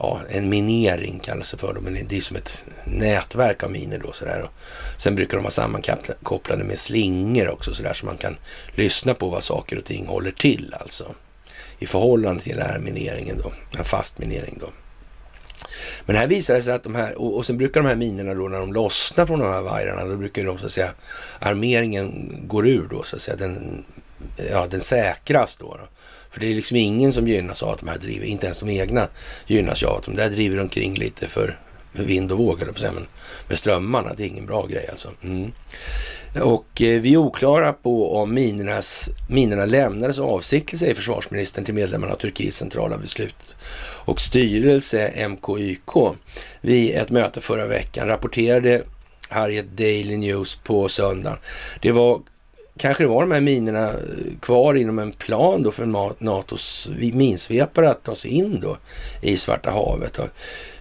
ja, en minering kallas det för, men det är som ett nätverk av miner då sådär. Sen brukar de vara sammankopplade med slingor också sådär så man kan lyssna på vad saker och ting håller till alltså. I förhållande till den här mineringen då, en fast minering då. Men här visar det sig att de här, och, och sen brukar de här minerna då när de lossnar från de här vajrarna, då brukar de så att säga, armeringen går ur då så att säga, den, ja, den säkras då. då. För det är liksom ingen som gynnas av att de här driver, inte ens de egna gynnas av att de där driver omkring lite för vind och våg, på men med strömmarna. Det är ingen bra grej alltså. Mm. Och eh, vi är oklara på om minernas, minerna lämnades avsiktligt, säger försvarsministern till medlemmarna av Turkiets centrala beslut och styrelse, MKYK, vid ett möte förra veckan rapporterade Harriet Daily News på söndagen. Det var kanske det var de här minerna eh, kvar inom en plan då för NATOs minsvepare att ta sig in då i Svarta havet.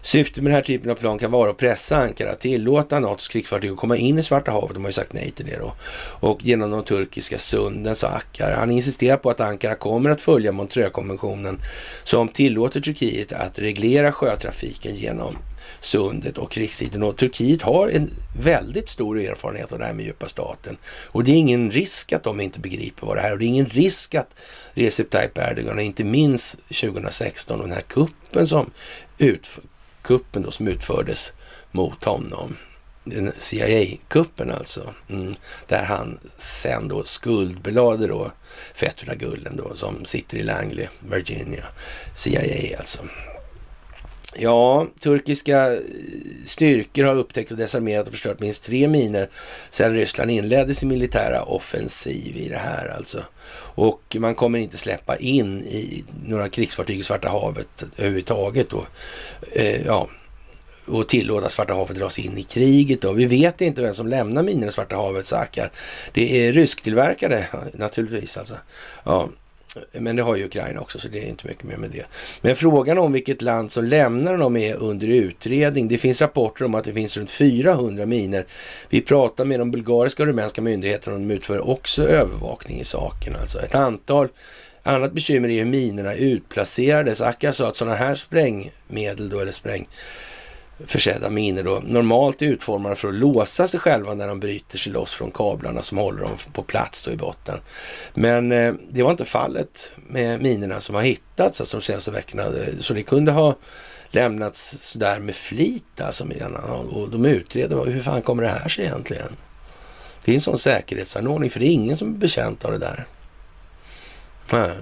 Syftet med den här typen av plan kan vara att pressa Ankara, tillåta NATOs krigsfartyg att komma in i Svarta havet. De har ju sagt nej till det då. Och genom de turkiska sunden, sa Akkar. Han insisterar på att Ankara kommer att följa Montreuxkonventionen som tillåter Turkiet att reglera sjötrafiken genom sundet och krigstiden. Och Turkiet har en väldigt stor erfarenhet av det här med djupa staten. Och det är ingen risk att de inte begriper vad det här är. Och det är ingen risk att Recep Tayyip Erdogan, inte minst 2016, den här kuppen som, utf kuppen då, som utfördes mot honom. CIA-kuppen alltså. Mm, där han sen då skuldbelade då Fethullah Gulen då som sitter i Langley, Virginia. CIA alltså. Ja, turkiska eh, styrkor har upptäckt och desarmerat och förstört minst tre miner sedan Ryssland inledde sin militära offensiv i det här alltså. Och man kommer inte släppa in i några krigsfartyg i Svarta havet överhuvudtaget då. Eh, ja, och tillåta Svarta havet dras in i kriget. Då. Vi vet inte vem som lämnar minorna i Svarta havet, Sakar. Det är rysktillverkade naturligtvis alltså. Ja, men det har ju Ukraina också, så det är inte mycket mer med det. Men frågan om vilket land som lämnar dem är under utredning. Det finns rapporter om att det finns runt 400 miner. Vi pratar med de bulgariska och rumänska myndigheterna och de utför också övervakning i saken. Alltså ett antal Annat bekymmer är hur minerna utplacerades. Akka sa att sådana här sprängmedel då, eller spräng försedda minor då normalt är utformade för att låsa sig själva när de bryter sig loss från kablarna som håller dem på plats då i botten. Men eh, det var inte fallet med minerna som har hittats alltså de senaste veckorna. Så det kunde ha lämnats sådär med flit alltså. Och de utreder hur fan kommer det här sig egentligen? Det är en sån säkerhetsanordning, för det är ingen som är bekänt av det där. Nej.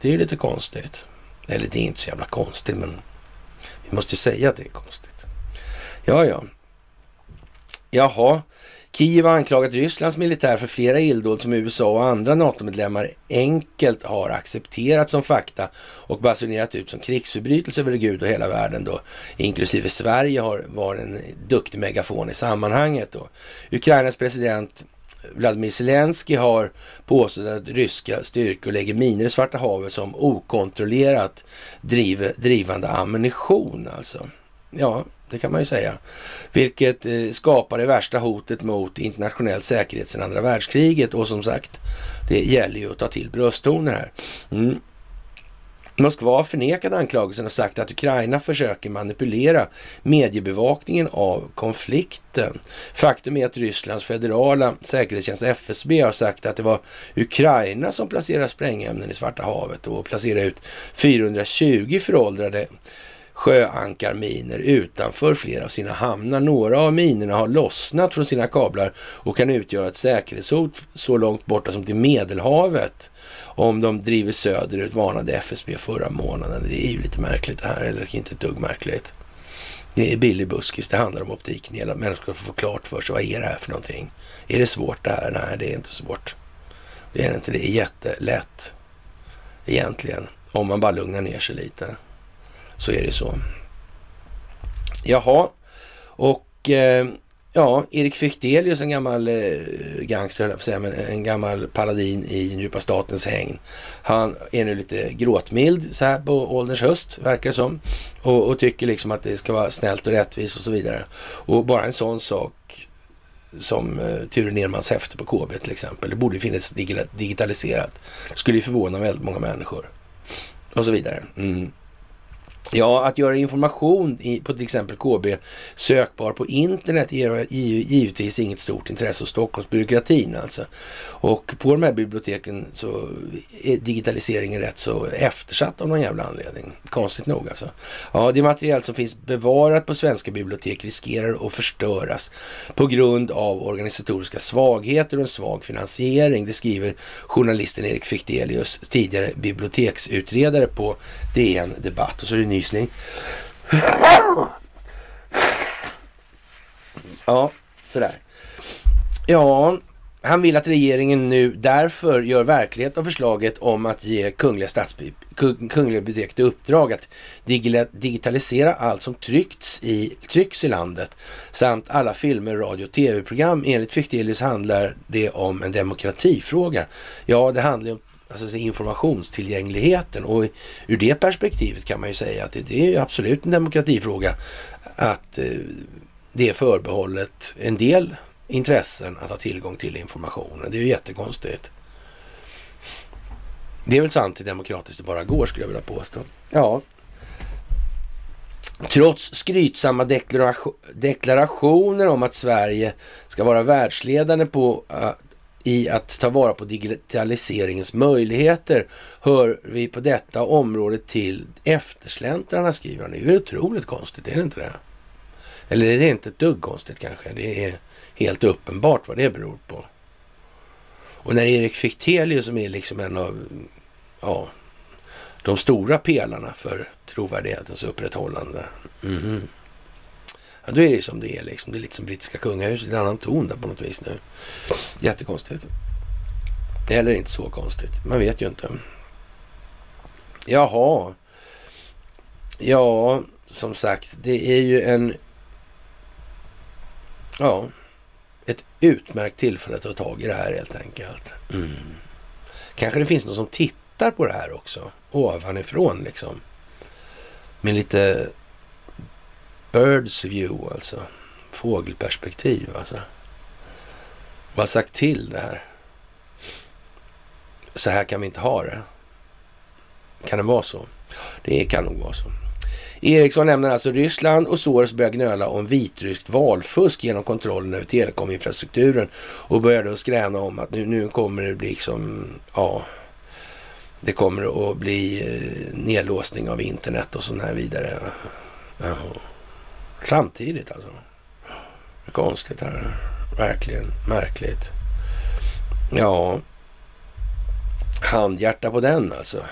Det är lite konstigt. Eller det är inte så jävla konstigt, men måste säga att det är konstigt. Ja, ja. Jaha. Kiev har anklagat Rysslands militär för flera illdåd som USA och andra NATO-medlemmar enkelt har accepterat som fakta och basunerat ut som krigsförbrytelser över Gud och hela världen då, inklusive Sverige har varit en duktig megafon i sammanhanget då. Ukrainas president Vladimir Zelensky har påstått att ryska styrkor lägger miner i Svarta havet som okontrollerat driv, drivande ammunition alltså. Ja, det kan man ju säga. Vilket eh, skapar det värsta hotet mot internationell säkerhet sedan andra världskriget och som sagt, det gäller ju att ta till brösttoner här. Mm. Moskva har förnekat anklagelsen och sagt att Ukraina försöker manipulera mediebevakningen av konflikten. Faktum är att Rysslands federala säkerhetstjänst FSB har sagt att det var Ukraina som placerade sprängämnen i Svarta havet och placerade ut 420 föråldrade sjöankarminer utanför flera av sina hamnar. Några av minerna har lossnat från sina kablar och kan utgöra ett säkerhetshot så långt borta som till Medelhavet om de driver söderut, varnade FSB förra månaden. Det är ju lite märkligt det här, eller inte ett dugg märkligt. Det är billig buskis, det handlar om optiken. Hela människor får få klart för sig, vad är det här för någonting? Är det svårt det här? Nej, det är inte svårt. Det är inte, det är jättelätt egentligen. Om man bara lugnar ner sig lite. Så är det så. Jaha, och eh, ja, Erik Fichtelius, en gammal eh, gangster, jag på säga, men en gammal paladin i den djupa statens hägn. Han är nu lite gråtmild så här på ålderns höst, verkar det som. Och, och tycker liksom att det ska vara snällt och rättvist och så vidare. Och bara en sån sak som eh, Ture Nermans häfte på KB till exempel. Det borde finnas digitaliserat. Skulle ju förvåna väldigt många människor. Och så vidare. Mm. Ja, att göra information i, på till exempel KB sökbar på internet ger givetvis inget stort intresse hos Stockholmsbyråkratin alltså. Och på de här biblioteken så är digitaliseringen rätt så eftersatt av någon jävla anledning. Konstigt nog alltså. Ja, det material som finns bevarat på svenska bibliotek riskerar att förstöras på grund av organisatoriska svagheter och en svag finansiering. Det skriver journalisten Erik Fichtelius, tidigare biblioteksutredare på DN Debatt. Och så är det nysning. Ja, sådär. Ja, han vill att regeringen nu därför gör verklighet av förslaget om att ge Kungliga, Kungliga biblioteket i uppdrag att digitalisera allt som tryckts i, trycks i landet samt alla filmer, radio och tv-program. Enligt Fichtelius handlar det om en demokratifråga. Ja, det handlar om alltså informationstillgängligheten och ur det perspektivet kan man ju säga att det, det är absolut en demokratifråga att eh, det är förbehållet en del intressen att ha tillgång till informationen. Det är ju jättekonstigt. Det är väl sant i demokratiskt det bara går skulle jag vilja påstå. Ja. Trots skrytsamma deklarationer om att Sverige ska vara världsledande på uh, i att ta vara på digitaliseringens möjligheter hör vi på detta område till eftersläntrarna, skriver han. Det är ju otroligt konstigt, är det inte det? Eller är det inte ett dugg konstigt kanske? Det är helt uppenbart vad det beror på. Och när Erik Fichtelius som är liksom en av ja, de stora pelarna för trovärdighetens upprätthållande. Mm. Ja, då är det som det är liksom. Det är liksom brittiska kungahuset, en annan ton där på något vis nu. Jättekonstigt. Eller inte så konstigt, man vet ju inte. Jaha. Ja, som sagt, det är ju en... Ja, ett utmärkt tillfälle att ta tag i det här helt enkelt. Mm. Kanske det finns någon som tittar på det här också, ovanifrån liksom. Med lite birds view alltså. Fågelperspektiv alltså. Vad har sagt till det här? Så här kan vi inte ha det. Kan det vara så? Det kan nog vara så. Ericsson lämnar alltså Ryssland och Soros börjar gnöla om vitryskt valfusk genom kontrollen över telekominfrastrukturen och börjar då skräna om att nu, nu kommer det bli liksom, ja, det kommer att bli eh, nedlåsning av internet och sådana här vidare. Jaha. Samtidigt alltså. Det konstigt här. verkligen märkligt. Ja, handhjärta på den alltså.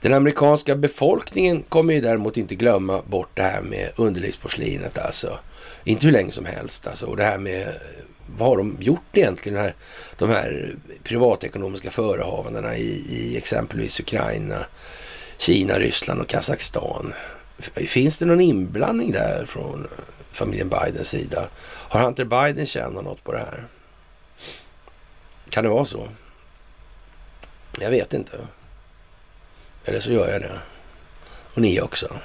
Den amerikanska befolkningen kommer ju däremot inte glömma bort det här med underlivsporslinet alltså. Inte hur länge som helst alltså. Och det här med vad har de gjort egentligen? Här, de här privatekonomiska förehavandena i, i exempelvis Ukraina, Kina, Ryssland och Kazakstan. Finns det någon inblandning där från familjen Bidens sida? Har Hunter Biden tjänat något på det här? Kan det vara så? Jag vet inte. Eller så gör jag det. Och ni också.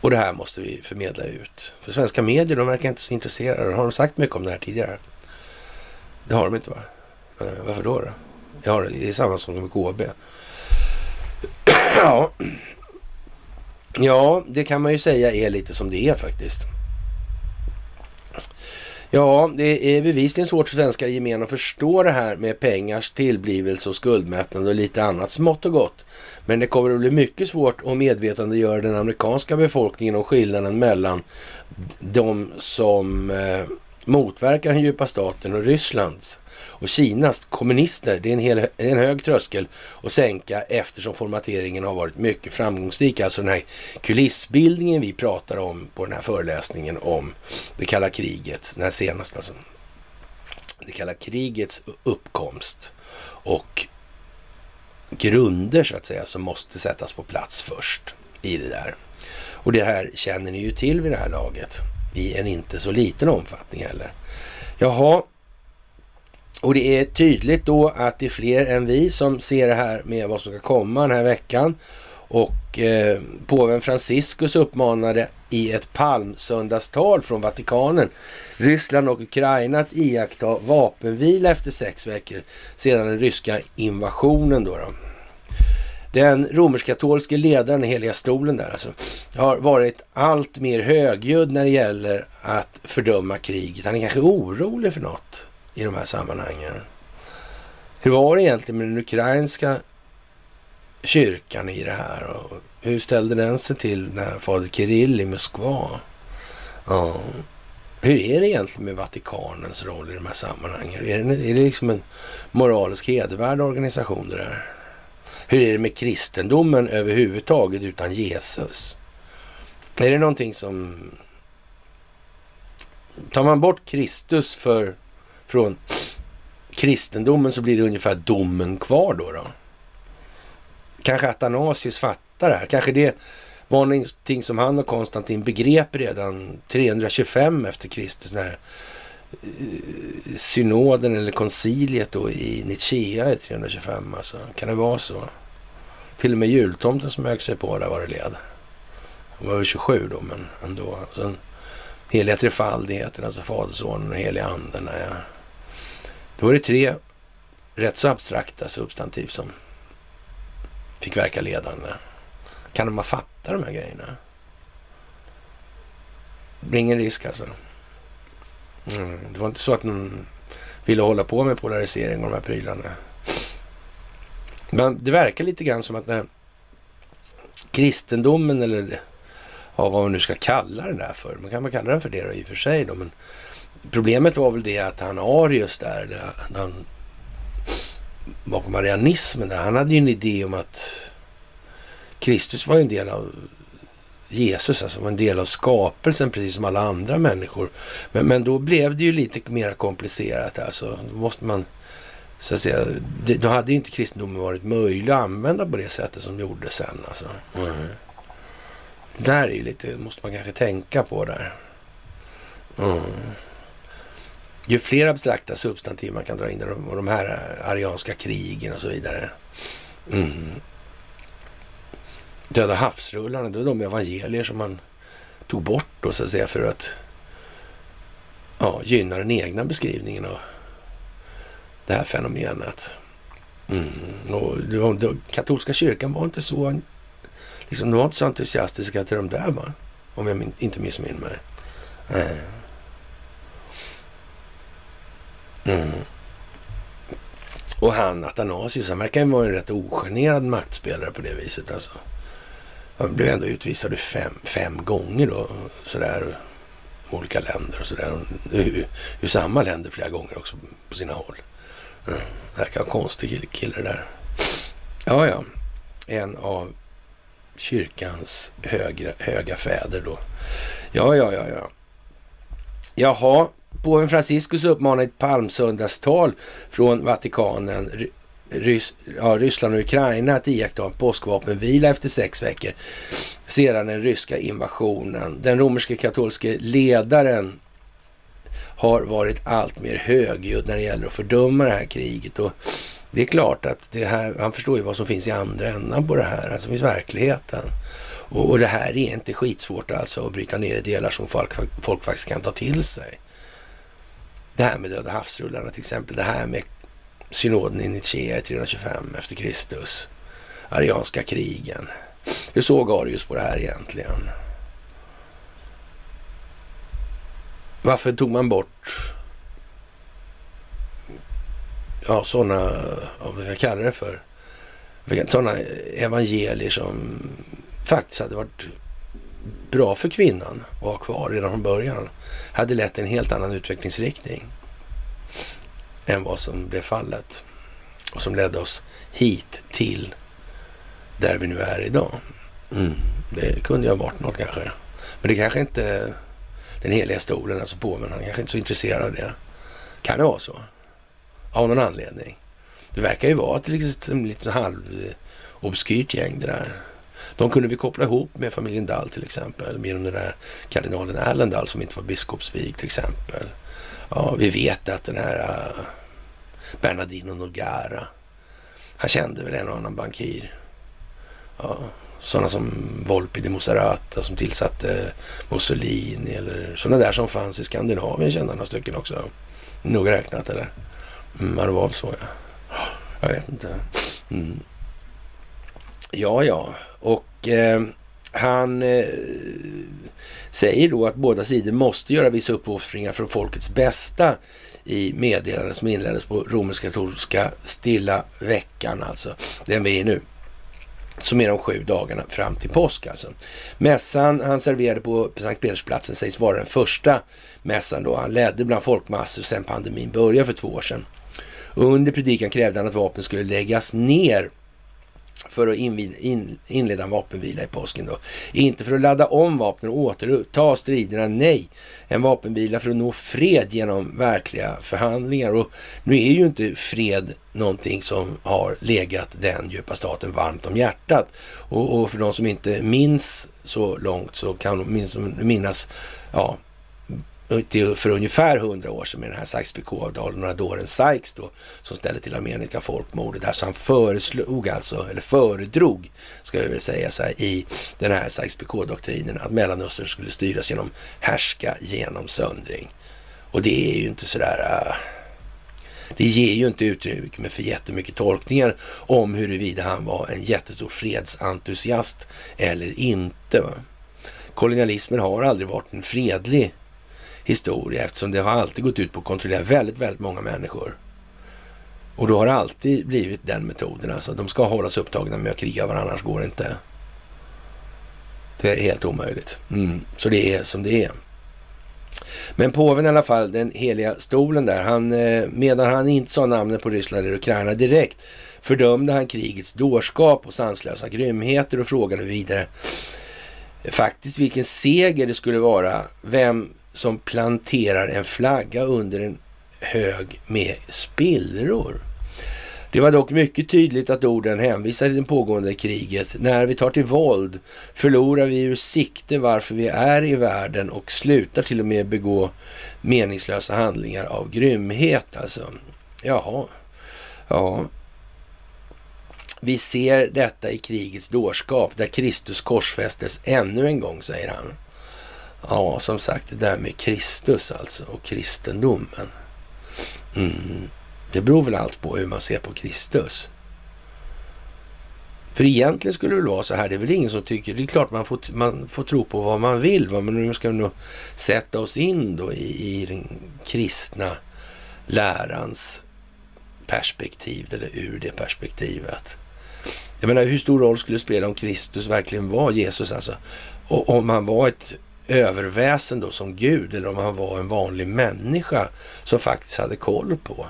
Och det här måste vi förmedla ut. För svenska medier, de verkar inte så intresserade. Har de sagt mycket om det här tidigare? Det har de inte va? Eh, varför då? då? Ja, det är samma som med KB. ja ja, det kan man ju säga är lite som det är faktiskt. Ja, det är bevisligen svårt för svenskar i gemen att förstå det här med pengars tillblivelse och skuldmättnad och lite annat smått och gott. Men det kommer att bli mycket svårt att medvetandegöra den amerikanska befolkningen om skillnaden mellan de som eh, motverkar den djupa staten och Rysslands och Kinas kommunister. Det är en, hel, en hög tröskel att sänka eftersom formateringen har varit mycket framgångsrik. Alltså den här kulissbildningen vi pratar om på den här föreläsningen om det kalla kriget, den här senaste alltså. Det kalla krigets uppkomst och grunder så att säga som måste sättas på plats först i det där. Och det här känner ni ju till vid det här laget i en inte så liten omfattning heller. Jaha, och det är tydligt då att det är fler än vi som ser det här med vad som ska komma den här veckan. Och eh, påven Franciscus uppmanade i ett palmsöndagstal från Vatikanen Ryssland och Ukraina att iaktta vapenvila efter sex veckor sedan den ryska invasionen. Då, då. Den romersk-katolske ledaren i Heliga stolen där alltså, har varit allt mer högljudd när det gäller att fördöma kriget. Han är kanske orolig för något i de här sammanhangen. Hur var det egentligen med den ukrainska kyrkan i det här? Och hur ställde den sig till när fader Kirill i Moskva? Ja. Hur är det egentligen med Vatikanens roll i de här sammanhangen? Är det, är det liksom en moralisk hedervärd organisation det där? Hur är det med kristendomen överhuvudtaget utan Jesus? Är det någonting som... Tar man bort Kristus för, från kristendomen så blir det ungefär domen kvar då. då. Kanske Athanasius fattar det här. Kanske det var någonting som han och Konstantin begrep redan 325 efter Kristus. När eh, synoden eller konciliet då i Nicaea är 325 alltså. Kan det vara så? Till och med jultomten smög sig på där var det led. Han var väl 27 då, men ändå. Sen heliga trefaldigheten, alltså Fadersonen och heliga anden. Ja. Då var det tre rätt så abstrakta substantiv som fick verka ledande. Kan man fatta de här grejerna? Det blir ingen risk alltså. Mm. Det var inte så att någon ville hålla på med polarisering och de här prylarna. Men det verkar lite grann som att när kristendomen eller ja, vad man nu ska kalla den där för. Man kan väl kalla den för det då, i och för sig då, men problemet var väl det att han Arius där, där han, bakom arianismen där, han hade ju en idé om att Kristus var en del av Jesus, alltså var en del av skapelsen precis som alla andra människor. Men, men då blev det ju lite mer komplicerat alltså. Då måste man så att säga, det, då hade ju inte kristendomen varit möjlig att använda på det sättet som gjordes sen. Alltså. Mm. Där är ju lite, måste man kanske tänka på där. Mm. Ju fler abstrakta substantiv man kan dra in och de här eh, arianska krigen och så vidare. Mm. Döda havsrullarna, det var de evangelier som man tog bort då så att säga för att ja, gynna den egna beskrivningen av det här fenomenet. Mm. Och de, de, katolska kyrkan var inte så liksom, de var inte så entusiastiska till de där, va? om jag inte missminner mig. Mm. Mm. Och han, Athanasius, han verkar ju vara en rätt ogenerad maktspelare på det viset. Alltså. Han blev ändå utvisad fem, fem gånger då, sådär. olika länder och sådär. Det samma länder flera gånger också på sina håll. Mm. Verkar vara konstig kille där. Ja, ja. En av kyrkans högra, höga fäder då. Ja, ja, ja, ja. Jaha, påven Franciscus uppmanar i ett palmsöndagstal från Vatikanen Rys ja, Ryssland och Ukraina att iaktta en påskvapenvila efter sex veckor sedan den ryska invasionen. Den romerske katolske ledaren har varit allt mer högljudd när det gäller att fördöma det här kriget. Och det är klart att det här, han förstår ju vad som finns i andra änden på det här, alltså finns verkligheten. Och, och, det här är inte skitsvårt alltså att bryta ner i delar som folk, folk faktiskt kan ta till sig. Det här med Döda havsrullarna till exempel, det här med synoden i Nicea 325 efter Kristus. Arianska krigen. Hur såg Arius på det här egentligen? Varför tog man bort ja, sådana, vad jag kallar det för, sådana evangelier som faktiskt hade varit bra för kvinnan att ha kvar redan från början. Hade lett en helt annan utvecklingsriktning än vad som blev fallet och som ledde oss hit till där vi nu är idag. Mm. Det kunde ju ha varit något kanske. Men det kanske inte den heliga stolen, alltså påven, han kanske inte är så intresserad av det. Kan det vara så? Av någon anledning. Det verkar ju vara ett liksom, lite halvobskyrt gäng det där. De kunde vi koppla ihop med familjen Dahl till exempel. Med den där kardinalen Allen Dahl som inte var biskopsvig till exempel. Ja, vi vet att den här uh, Bernardino Nogara, han kände väl en och annan bankir. Ja, sådana som Volpi de Moserata som tillsatte Mussolini eller sådana där som fanns i Skandinavien kände han några stycken också. Noga räknat eller? Mm, det var så ja. Jag vet inte. Mm. Ja, ja. Och eh, han eh, säger då att båda sidor måste göra vissa uppoffringar för folkets bästa i meddelandet som inleddes på romersk-katolska stilla veckan, alltså den vi är nu. Som är de sju dagarna fram till påsk alltså. Mässan han serverade på Sankt Petersplatsen sägs vara den första mässan då han ledde bland folkmassor sedan pandemin började för två år sedan. Under predikan krävde han att vapnen skulle läggas ner för att inleda en vapenvila i påsken. Då. Inte för att ladda om vapnen och återuppta striderna, nej. En vapenvila för att nå fred genom verkliga förhandlingar. Och nu är ju inte fred någonting som har legat den djupa staten varmt om hjärtat. Och, och för de som inte minns så långt så kan de minnas ja, för ungefär hundra år sedan med den här Sykes-Picot-avtalen, några dåren Sykes då, som ställde till Amerika folkmordet där. Så han föreslog alltså, eller föredrog, ska vi väl säga så här, i den här Sykes-Picot-doktrinen att Mellanöstern skulle styras genom härska genom söndring. Och det är ju inte sådär... Uh, äh, det ger ju inte utrymme för jättemycket tolkningar om huruvida han var en jättestor fredsentusiast eller inte. Va? Kolonialismen har aldrig varit en fredlig historia eftersom det har alltid gått ut på att kontrollera väldigt, väldigt många människor. Och då har det alltid blivit den metoden. Alltså de ska hållas upptagna med att kriga varandra, annars går det inte. Det är helt omöjligt. Mm. Så det är som det är. Men påven i alla fall, den heliga stolen där, han, eh, medan han inte sa namnet på Ryssland eller Ukraina direkt, fördömde han krigets dårskap och sanslösa grymheter och frågade vidare faktiskt vilken seger det skulle vara, vem som planterar en flagga under en hög med spillror. Det var dock mycket tydligt att orden hänvisade till det pågående kriget. När vi tar till våld förlorar vi ur sikte varför vi är i världen och slutar till och med begå meningslösa handlingar av grymhet. Alltså, jaha, ja. Vi ser detta i krigets dårskap där Kristus korsfästes ännu en gång, säger han. Ja, som sagt, det där med Kristus alltså och kristendomen. Mm. Det beror väl allt på hur man ser på Kristus. För egentligen skulle det väl vara så här, det är väl ingen som tycker, det är klart man får, man får tro på vad man vill, va? men nu ska vi nog sätta oss in då i, i den kristna lärans perspektiv, eller ur det perspektivet. Jag menar, hur stor roll skulle det spela om Kristus verkligen var Jesus alltså? Och om han var ett överväsen då som Gud eller om han var en vanlig människa som faktiskt hade koll på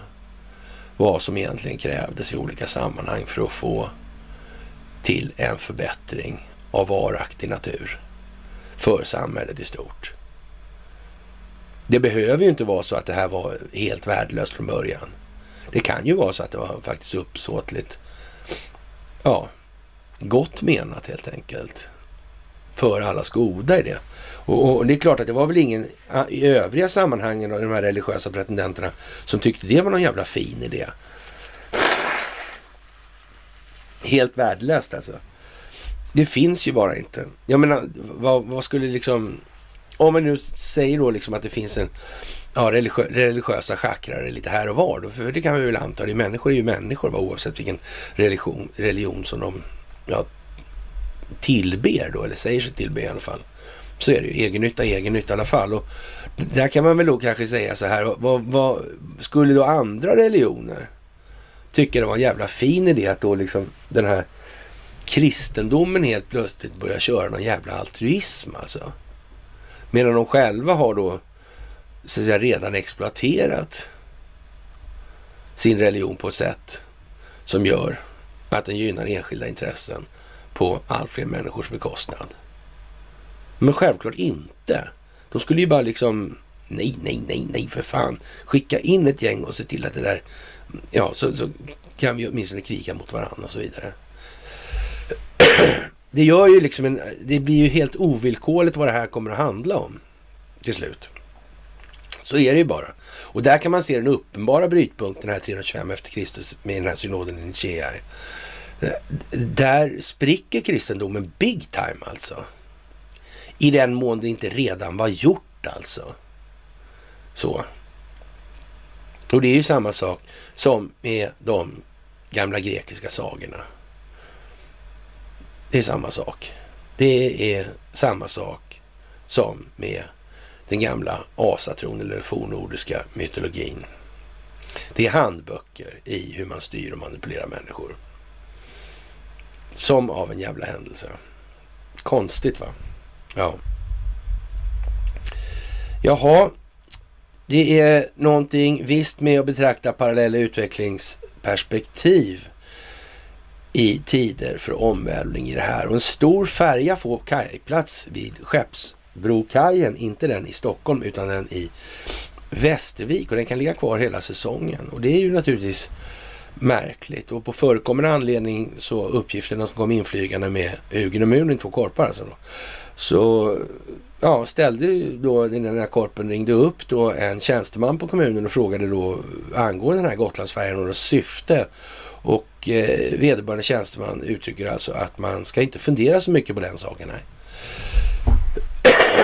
vad som egentligen krävdes i olika sammanhang för att få till en förbättring av varaktig natur för samhället i stort. Det behöver ju inte vara så att det här var helt värdelöst från början. Det kan ju vara så att det var faktiskt uppsåtligt, ja, gott menat helt enkelt. För allas goda i det. Och, och, det är klart att det var väl ingen i övriga sammanhangen av de här religiösa pretendenterna som tyckte det var någon jävla fin idé. Helt värdelöst alltså. Det finns ju bara inte. Jag menar, vad, vad skulle liksom... Om man nu säger då liksom att det finns en ja, religiö religiösa chakrar lite här och var. Då, för det kan vi väl anta. Det är människor är ju människor va, oavsett vilken religion, religion som de ja, tillber då, eller säger sig tillbe i alla fall. Så är det ju. Egennytta, egennytta i alla fall. Och där kan man väl då kanske säga så här. Vad, vad skulle då andra religioner tycka det var en jävla fin idé att då liksom den här kristendomen helt plötsligt börjar köra någon jävla altruism alltså. Medan de själva har då så att säga, redan exploaterat sin religion på ett sätt som gör att den gynnar enskilda intressen på allt fler människors bekostnad. Men självklart inte. De skulle ju bara liksom, nej, nej, nej, nej för fan. Skicka in ett gäng och se till att det där, ja, så, så kan vi åtminstone kriga mot varandra och så vidare. Det gör ju liksom en, det blir ju helt ovillkorligt vad det här kommer att handla om till slut. Så är det ju bara. Och där kan man se den uppenbara brytpunkten här 325 efter Kristus med den här synoden i Nicea. Eh, där spricker kristendomen big time alltså. I den mån det inte redan var gjort alltså. Så. Och det är ju samma sak som med de gamla grekiska sagorna. Det är samma sak. Det är samma sak som med den gamla asatron eller fornordiska mytologin. Det är handböcker i hur man styr och manipulerar människor. Som av en jävla händelse. Konstigt va? Ja. Jaha, det är någonting visst med att betrakta parallella utvecklingsperspektiv i tider för omvälvning i det här. Och en stor färja får kajplats vid Skeppsbrokajen, inte den i Stockholm utan den i Västervik och den kan ligga kvar hela säsongen. Och det är ju naturligtvis märkligt och på förekommande anledning så uppgifterna som kom inflygande med Ugin och Munin, två korpar alltså. Då, så ja, ställde då den här korpen ringde upp då en tjänsteman på kommunen och frågade då angående den här Gotlandsfärjan och dess syfte. Och eh, vederbörande tjänsteman uttrycker alltså att man ska inte fundera så mycket på den saken. Här.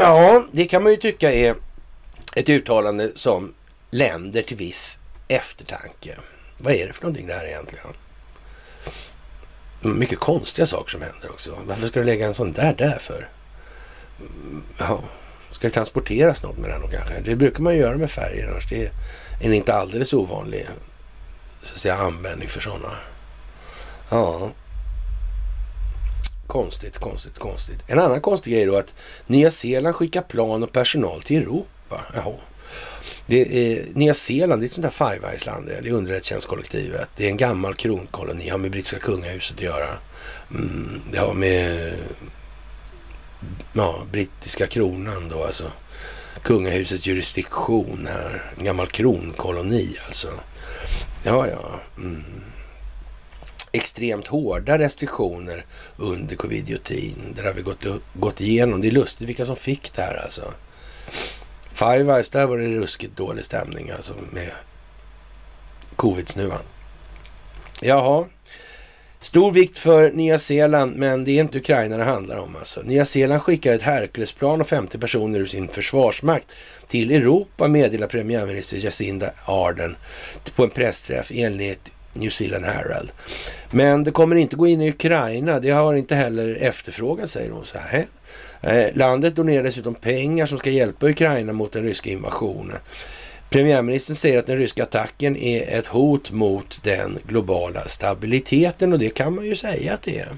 Ja, det kan man ju tycka är ett uttalande som länder till viss eftertanke. Vad är det för någonting det här egentligen? Mycket konstiga saker som händer också. Varför ska du lägga en sån där där för? Ja, ska det transporteras något med den då kanske? Det brukar man göra med färger annars. Det är en inte alldeles ovanlig så att säga, användning för sådana. Ja. Konstigt, konstigt, konstigt. En annan konstig grej då att Nya Zeeland skickar plan och personal till Europa. Jaha. Det är, Nya Zeeland det är ett sånt där Five Eyes-land. Det är underrättelsetjänstkollektivet. Det är en gammal kronkoloni. har med brittiska kungahuset att göra. Mm, det har med ja, brittiska kronan då alltså. Kungahusets jurisdiktion här. En gammal kronkoloni alltså. Ja, ja. Mm. Extremt hårda restriktioner under covid-19. Det har vi gått, gått igenom. Det är lustigt vilka som fick det här alltså. Five Eyes, där var det ruskigt dålig stämning alltså med covid-snuvan. Jaha. Stor vikt för Nya Zeeland, men det är inte Ukraina det handlar om. Alltså. Nya Zeeland skickar ett Herculesplan och 50 personer ur sin försvarsmakt till Europa, meddelar premiärminister Jacinda Ardern på en pressträff enligt New Zealand Herald. Men det kommer inte gå in i Ukraina. Det har inte heller efterfrågats, säger hon. Så här. Eh, landet donerar dessutom pengar som ska hjälpa Ukraina mot den ryska invasionen. Premiärministern säger att den ryska attacken är ett hot mot den globala stabiliteten och det kan man ju säga att det är.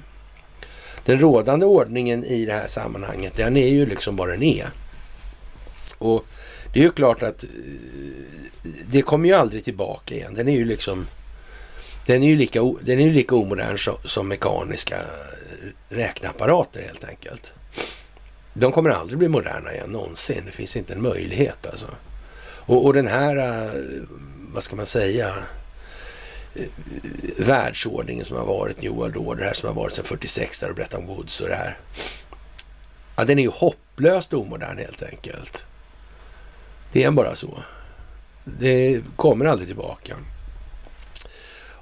Den rådande ordningen i det här sammanhanget, den är ju liksom vad den är. Och det är ju klart att eh, det kommer ju aldrig tillbaka igen. Den är ju liksom den är ju lika, den är ju lika omodern som, som mekaniska eh, räkneapparater helt enkelt. De kommer aldrig bli moderna igen någonsin. Det finns inte en möjlighet alltså. Och, och den här, eh, vad ska man säga, eh, världsordningen som har varit, New World Order här som har varit sedan 46 där och Bretton Woods och det här. Ja, den är ju hopplöst omodern helt enkelt. Det är bara så. Det kommer aldrig tillbaka.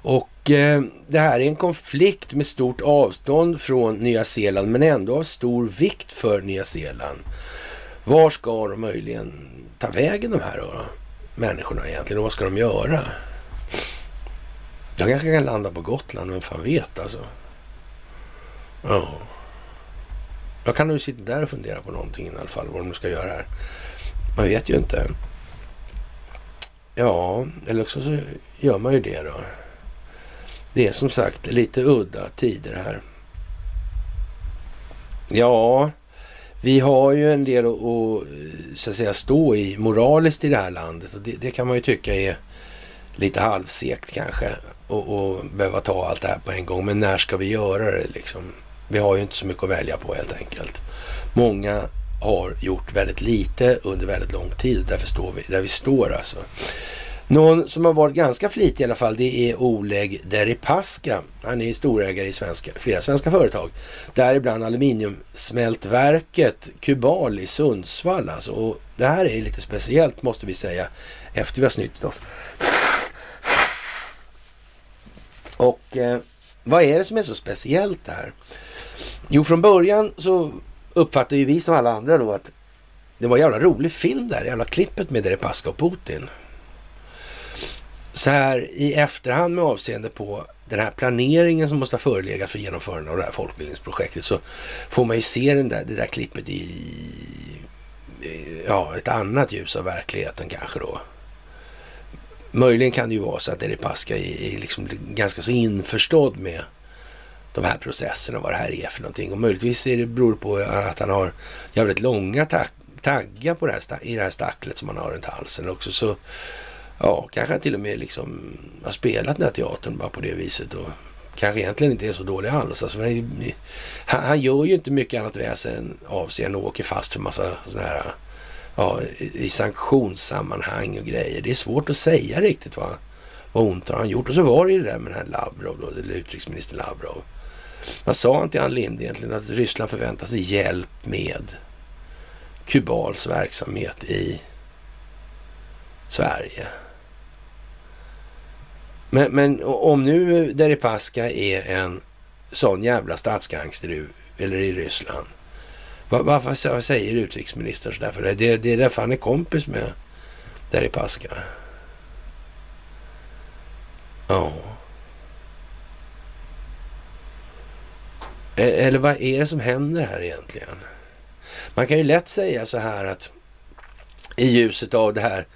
Och eh, det här är en konflikt med stort avstånd från Nya Zeeland men ändå av stor vikt för Nya Zeeland. Var ska de möjligen ta vägen de här då, människorna egentligen och vad ska de göra? Jag kanske kan landa på Gotland, vem fan vet alltså. Ja. Jag kan nog sitta där och fundera på någonting i alla fall, vad de ska göra här. Man vet ju inte. Ja, eller också så gör man ju det då. Det är som sagt lite udda tider här. Ja, vi har ju en del att, så att säga, stå i moraliskt i det här landet och det, det kan man ju tycka är lite halvsekt kanske och, och behöva ta allt det här på en gång. Men när ska vi göra det liksom? Vi har ju inte så mycket att välja på helt enkelt. Många har gjort väldigt lite under väldigt lång tid. Därför står vi där vi står alltså. Någon som har varit ganska flitig i alla fall, det är Oleg Deripaska. Han är storägare i svenska, flera svenska företag. Däribland aluminiumsmältverket Kubal i Sundsvall. Alltså. Och det här är lite speciellt måste vi säga efter vi har snytt oss. Och eh, vad är det som är så speciellt här? Jo, från början så uppfattade ju vi som alla andra då att det var en jävla rolig film där, jävla klippet med Deripaska och Putin. Så här i efterhand med avseende på den här planeringen som måste ha förelegat för genomförandet av det här folkbildningsprojektet så får man ju se den där, det där klippet i ja, ett annat ljus av verkligheten kanske då. Möjligen kan det ju vara så att Deripaska är, liksom ganska så införstådd med de här processerna och vad det här är för någonting. Och möjligtvis är det, beror det på att han har jävligt långa tag taggar på det här, i det här stacklet som han har runt halsen också. Så ja, kanske till och med liksom har spelat den här teatern bara på det viset. Och kanske egentligen inte är så dålig alls. Alltså, han, han, gör ju inte mycket annat väsen av sig än åker fast för massa sådana här ja, i sanktionssammanhang och grejer. Det är svårt att säga riktigt vad, vad ont har han gjort. Och så var det ju det där med den här Lavrov, då, eller utrikesminister Lavrov. Vad sa han till Ann Linde egentligen? Att Ryssland förväntar sig hjälp med Kubals verksamhet i Sverige. Men, men om nu Deripaska är en sån jävla statsgangster eller i Ryssland. Vad, vad, vad säger utrikesministern sådär för det? Det, det är därför han är kompis med Deripaska. Ja. E, eller vad är det som händer här egentligen? Man kan ju lätt säga så här att i ljuset av det här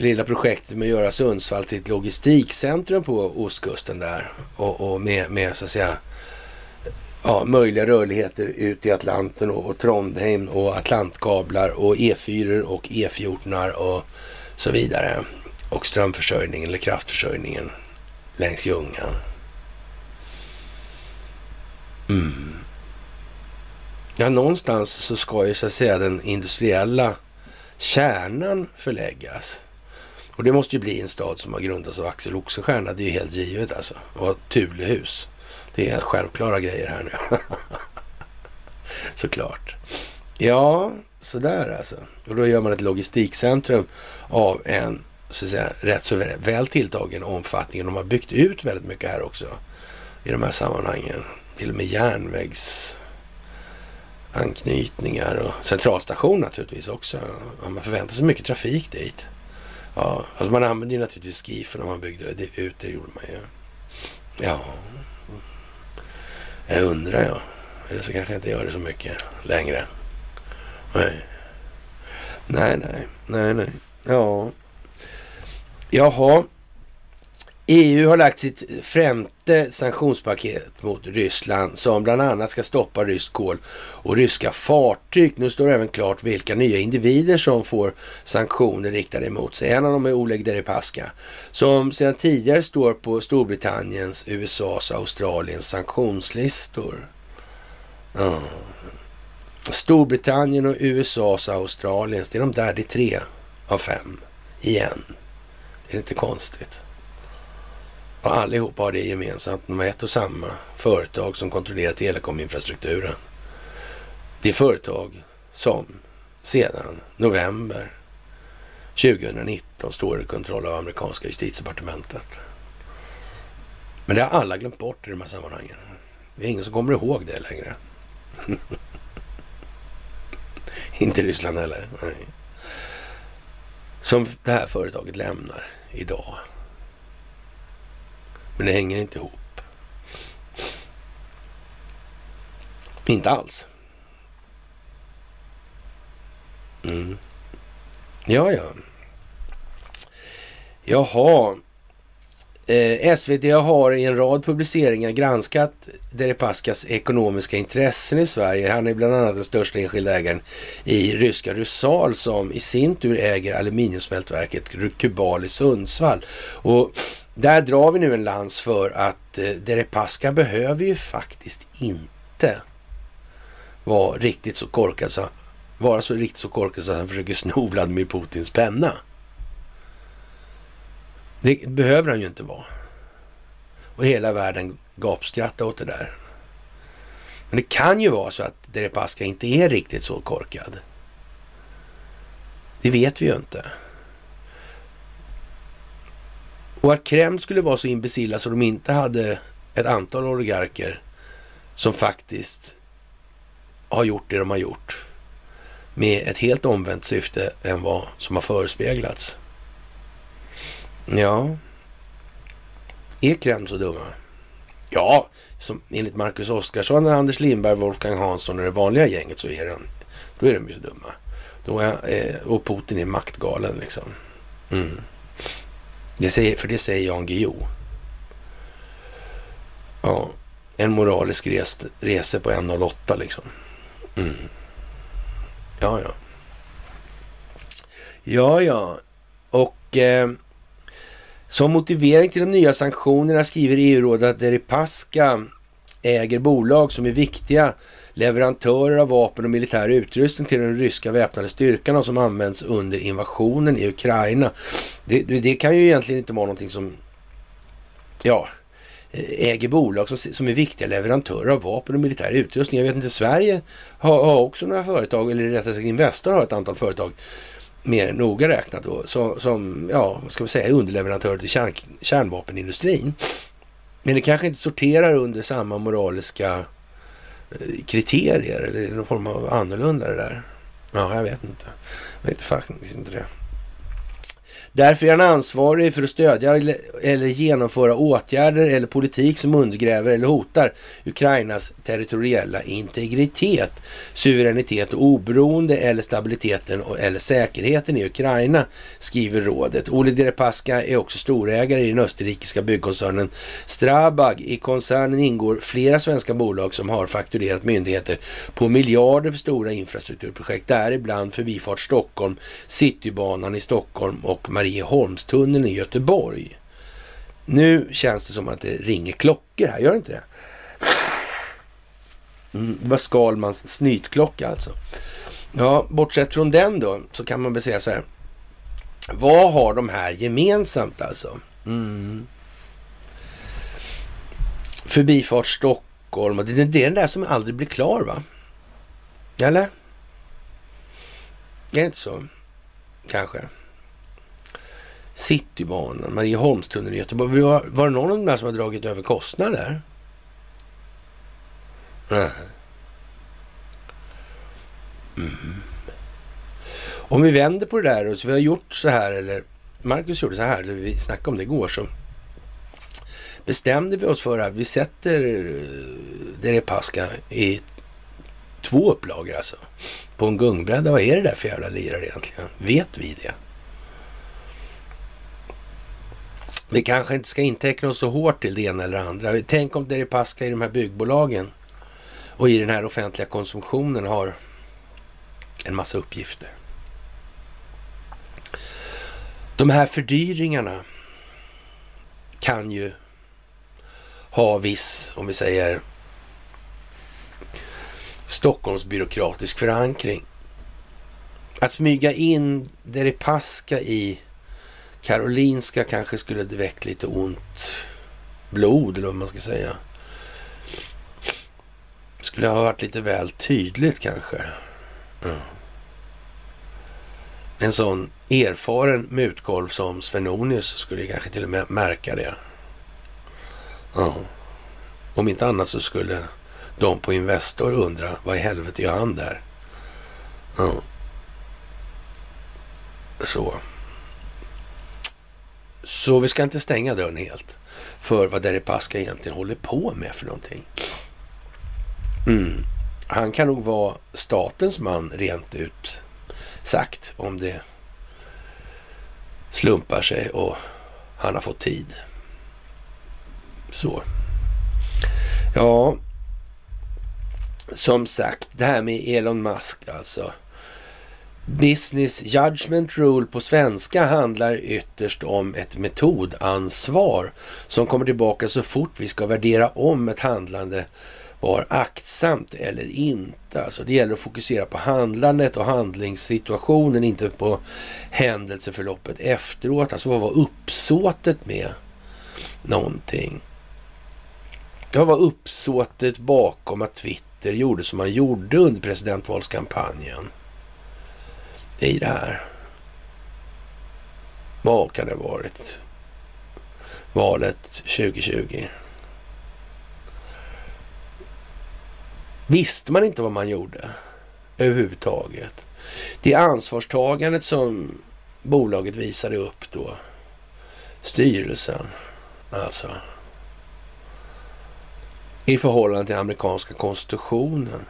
lilla projektet med att göra Sundsvall till ett logistikcentrum på ostkusten där och, och med, med så att säga ja, möjliga rörligheter ut i Atlanten och, och Trondheim och Atlantkablar och E4 och E14 och så vidare. Och strömförsörjningen eller kraftförsörjningen längs Ljungan. Mm. Ja, någonstans så ska ju så att säga den industriella kärnan förläggas. Och det måste ju bli en stad som har grundats av Axel Oxenstierna. Det är ju helt givet alltså. Och Tulehus. Det är helt självklara grejer här nu. Såklart. Ja, sådär alltså. Och då gör man ett logistikcentrum av en så att säga, rätt så väl tilltagen omfattning. De har byggt ut väldigt mycket här också i de här sammanhangen. Till och med järnvägsanknytningar och centralstation naturligtvis också. Man förväntar sig mycket trafik dit. Ja, alltså man använde ju naturligtvis skifer när man byggde det ut. Det gjorde man ju. Ja, jag undrar jag. Eller så kanske jag inte gör det så mycket längre. Nej. Nej, nej, nej, nej. Ja. Jaha. EU har lagt sitt femte sanktionspaket mot Ryssland som bland annat ska stoppa ryskt kol och ryska fartyg. Nu står det även klart vilka nya individer som får sanktioner riktade emot sig. En av dem är Oleg Deripaska som sedan tidigare står på Storbritanniens, USAs och Australiens sanktionslistor. Mm. Storbritannien och USAs och Australiens, det är de där, det är tre av fem igen. Det är inte konstigt. Och allihopa har det gemensamt. De har ett och samma företag som kontrollerar telekominfrastrukturen. Det är företag som sedan november 2019 står i kontroll av amerikanska justitiedepartementet. Men det har alla glömt bort i de här sammanhangen. Det är ingen som kommer ihåg det längre. Inte Ryssland heller. Nej. Som det här företaget lämnar idag. Men det hänger inte ihop. Inte alls. Mm. Ja, ja. Jaha. Eh, SVT har i en rad publiceringar granskat Deripaskas ekonomiska intressen i Sverige. Han är bland annat den största enskilda ägaren i ryska Rusal som i sin tur äger aluminiumsmältverket Kubal i Sundsvall. Och där drar vi nu en lans för att eh, Deripaska behöver ju faktiskt inte vara riktigt så korkad så, vara så riktigt så korkad så att han försöker sno Vladimir Putins penna. Det behöver han ju inte vara. Och hela världen gapskrattar åt det där. Men det kan ju vara så att Deripaska inte är riktigt så korkad. Det vet vi ju inte. Och att Kreml skulle vara så imbecilla så de inte hade ett antal oligarker som faktiskt har gjort det de har gjort med ett helt omvänt syfte än vad som har förespeglats. Ja, är Kreml så dumma? Ja, som enligt Marcus Oskarsson, Anders Lindberg, Wolfgang Hansson och det vanliga gänget så är de, då är de ju så dumma. Då är, eh, och Putin är maktgalen liksom. Mm. Det säger, för det säger Jan Guillou. Ja, en moralisk res, resa på 1,08 liksom. Mm. Ja, ja. Ja, ja. Och eh, som motivering till de nya sanktionerna skriver EU-rådet att Deripaska äger bolag som är viktiga leverantörer av vapen och militär utrustning till den ryska väpnade styrkan och som används under invasionen i Ukraina. Det, det, det kan ju egentligen inte vara någonting som ja, äger bolag som, som är viktiga leverantörer av vapen och militär utrustning. Jag vet inte, Sverige har, har också några företag, eller rättare sagt Investor har ett antal företag mer noga räknat då, som, som ja, vad ska vi säga, underleverantör till kärn, kärnvapenindustrin. Men det kanske inte sorterar under samma moraliska eh, kriterier eller någon form av annorlunda det där? Ja, jag vet inte. Jag vet faktiskt inte det. Därför är han ansvarig för att stödja eller genomföra åtgärder eller politik som undergräver eller hotar Ukrainas territoriella integritet, suveränitet och oberoende eller stabiliteten eller säkerheten i Ukraina, skriver rådet. Ole Deripaska är också storägare i den österrikiska byggkoncernen Strabag. I koncernen ingår flera svenska bolag som har fakturerat myndigheter på miljarder för stora infrastrukturprojekt, däribland Förbifart Stockholm, Citybanan i Stockholm och Marieholmstunneln i Göteborg. Nu känns det som att det ringer klockor här, gör det inte det? Mm, det var Skalmans snytklocka alltså. Ja, bortsett från den då så kan man väl säga så här. Vad har de här gemensamt alltså? Mm. Förbifart Stockholm. Det är den där som aldrig blir klar va? Eller? Är det inte så? Kanske. Citybanan, Marieholmstunneln i Göteborg. Var, var det någon av de här som har dragit över kostnader? Nej. Mm. Om vi vänder på det där och så vi har gjort så här, eller Marcus gjorde så här, eller vi snackade om det igår, så bestämde vi oss för att vi sätter eh, Deripaska i två upplagor alltså. På en gungbräda. Vad är det där för jävla lirare egentligen? Vet vi det? Vi kanske inte ska inteckna oss så hårt till det ena eller andra. Tänk om Deripaska i de här byggbolagen och i den här offentliga konsumtionen har en massa uppgifter. De här fördyringarna kan ju ha viss, om vi säger, Stockholmsbyråkratisk förankring. Att smyga in Deripaska i Karolinska kanske skulle väckt lite ont blod, eller vad man ska säga. Skulle ha varit lite väl tydligt kanske. Mm. En sån erfaren mutkolv som Svenonius skulle kanske till och med märka det. Mm. Om inte annat så skulle de på Investor undra vad i helvete gör han där? Mm. Så. Så vi ska inte stänga dörren helt för vad Deripaska egentligen håller på med för någonting. Mm. Han kan nog vara statens man rent ut sagt om det slumpar sig och han har fått tid. Så. Ja, som sagt, det här med Elon Musk alltså. Business Judgment Rule på svenska handlar ytterst om ett metodansvar som kommer tillbaka så fort vi ska värdera om ett handlande var aktsamt eller inte. Alltså det gäller att fokusera på handlandet och handlingssituationen, inte på händelseförloppet efteråt. Alltså vad var uppsåtet med någonting? Vad var uppsåtet bakom att Twitter gjorde som man gjorde under presidentvalskampanjen? I det här. Vad kan det ha varit? Valet 2020. Visste man inte vad man gjorde överhuvudtaget? Det ansvarstagandet som bolaget visade upp då, styrelsen alltså, i förhållande till amerikanska konstitutionen.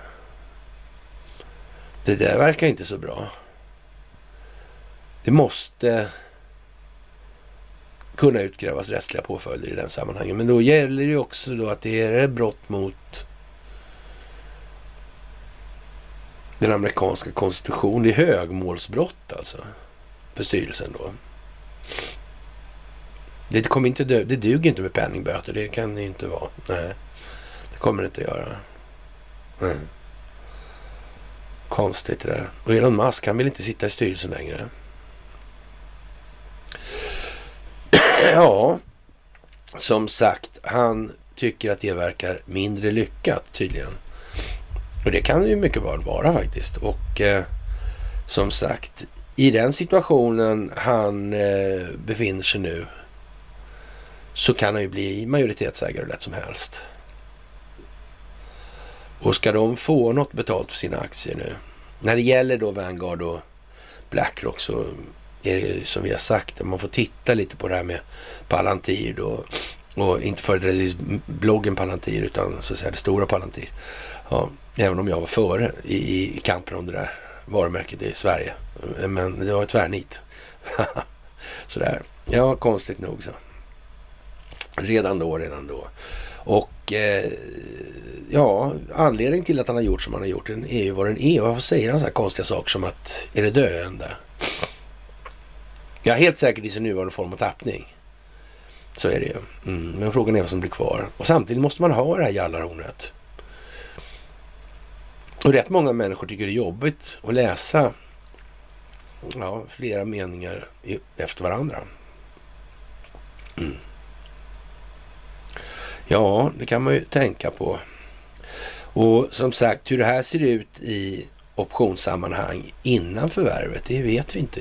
Det där verkar inte så bra. Det måste kunna utkrävas rättsliga påföljder i den sammanhanget. Men då gäller det också då att det är brott mot den amerikanska konstitutionen. Det är högmålsbrott alltså för styrelsen då. Det, kommer inte dö, det duger inte med penningböter. Det kan det inte vara. Nej, det kommer det inte göra. Nej. Konstigt det där. Och Elon Musk, han vill inte sitta i styrelsen längre. Ja, som sagt, han tycker att det verkar mindre lyckat tydligen. Och det kan det ju mycket väl vara faktiskt. Och eh, som sagt, i den situationen han eh, befinner sig nu så kan han ju bli majoritetsägare lätt som helst. Och ska de få något betalt för sina aktier nu? När det gäller då Vanguard och Blackrock så är det som vi har sagt, man får titta lite på det här med Palantir då. Och inte företrädesvis bloggen Palantir utan så att säga det stora Palantir. Ja, även om jag var före i, i kampen om det där varumärket i Sverige. Men det var ett tvärnit. Sådär. Ja, konstigt nog så. Redan då, redan då. Och eh, ja, anledningen till att han har gjort som han har gjort den är ju vad den är. Varför säger han så här konstiga saker som att är det döende? Ja, helt säkert i sin nuvarande form och tappning. Så är det ju. Mm, men frågan är vad som blir kvar. Och samtidigt måste man ha det här jallarhornet. Och rätt många människor tycker det är jobbigt att läsa ja, flera meningar efter varandra. Mm. Ja, det kan man ju tänka på. Och som sagt, hur det här ser ut i optionssammanhang innan förvärvet, det vet vi inte.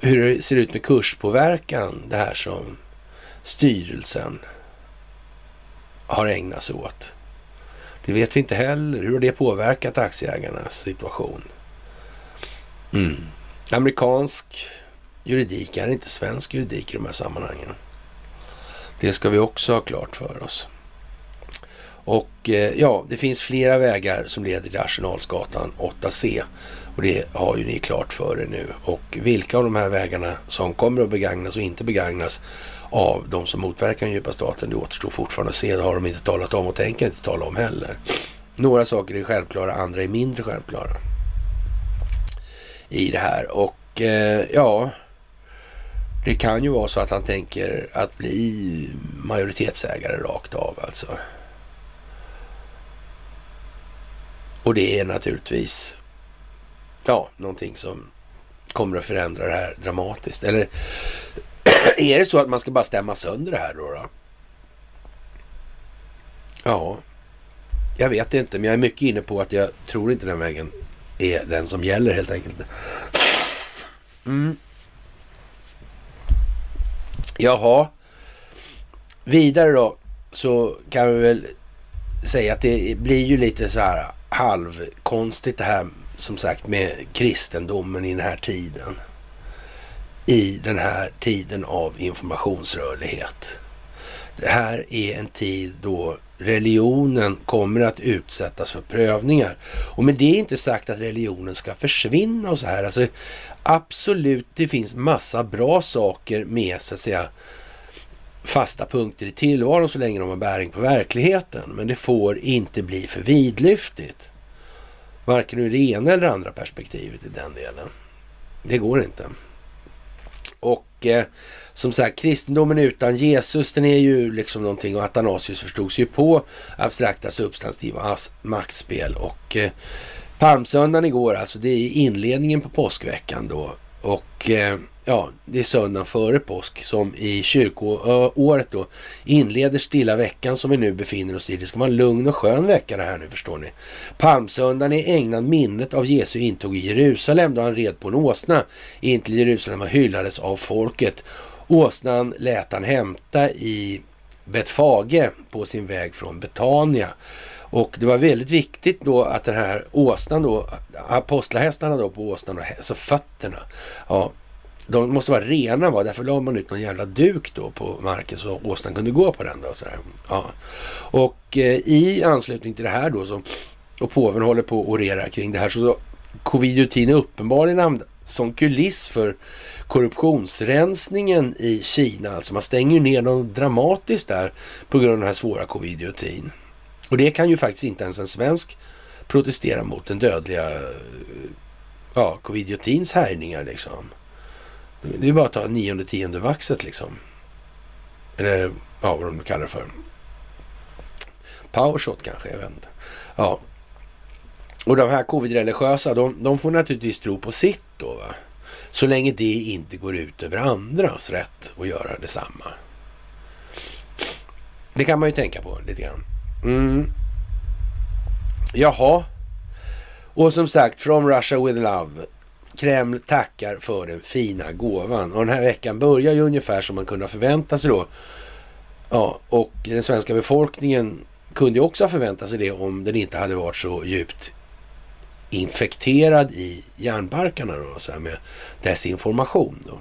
Hur det ser ut med kurspåverkan, det här som styrelsen har ägnat sig åt. Det vet vi inte heller. Hur har det påverkat aktieägarnas situation? Mm. Amerikansk juridik är inte svensk juridik i de här sammanhangen. Det ska vi också ha klart för oss. Och eh, ja, det finns flera vägar som leder till Arsenalsgatan 8C. Och det har ju ni klart för er nu. Och vilka av de här vägarna som kommer att begagnas och inte begagnas av de som motverkar den djupa staten, det återstår fortfarande att se. Det har de inte talat om och tänker inte tala om heller. Några saker är självklara, andra är mindre självklara i det här. Och eh, ja, det kan ju vara så att han tänker att bli majoritetsägare rakt av alltså. Och det är naturligtvis ja, någonting som kommer att förändra det här dramatiskt. Eller är det så att man ska bara stämma sönder det här då? då? Ja, jag vet inte, men jag är mycket inne på att jag tror inte den vägen är den som gäller helt enkelt. Mm. Jaha. Vidare då så kan vi väl säga att det blir ju lite så här halvkonstigt det här som sagt med kristendomen i den här tiden. I den här tiden av informationsrörlighet. Det här är en tid då religionen kommer att utsättas för prövningar. Och med det är inte sagt att religionen ska försvinna och så här. Alltså, absolut, det finns massa bra saker med så att säga fasta punkter i tillvaron så länge de har bäring på verkligheten. Men det får inte bli för vidlyftigt. Varken ur det ena eller andra perspektivet i den delen. Det går inte. Och eh, som sagt, kristendomen utan Jesus, den är ju liksom någonting och Athanasius förstod ju på abstrakta substantiva maktspel och eh, palmsöndagen igår alltså, det är inledningen på påskveckan då och eh, ja, det är söndagen före påsk som i kyrkoåret då inleder stilla veckan som vi nu befinner oss i. Det ska vara en lugn och skön vecka det här nu förstår ni. Palmsöndagen är ägnad minnet av Jesu intåg i Jerusalem då han red på en åsna in till Jerusalem och hyllades av folket. Åsnan lät han hämta i Betfage på sin väg från Betania. Och det var väldigt viktigt då att den här åsnan då, apostlahästarna då på åsnan, alltså fötterna, ja, de måste vara rena va? Därför la man ut någon jävla duk då på marken så åsnan kunde gå på den. Då, så Ja. Och eh, i anslutning till det här då så, och påven håller på och orerar kring det här så, så covid-19 är uppenbarligen som kuliss för korruptionsrensningen i Kina. Alltså man stänger ner något dramatiskt där på grund av den här svåra covid-19. Och det kan ju faktiskt inte ens en svensk protestera mot den dödliga ja, covidiotins härjningar liksom. Det är bara att ta nionde, tionde vaxet liksom. Eller ja, vad de kallar det för. Powershot kanske, jag vet inte. Ja. Och de här covid-religiösa, de, de, får naturligtvis tro på sitt då. Va? Så länge det inte går ut över andras rätt att göra detsamma. Det kan man ju tänka på lite grann. Mm. Jaha. Och som sagt, From Russia with Love Kreml tackar för den fina gåvan. Och den här veckan börjar ju ungefär som man kunde förvänta sig då. Ja, och den svenska befolkningen kunde ju också ha förväntat sig det om den inte hade varit så djupt infekterad i hjärnbarkarna då, så här med desinformation. Då.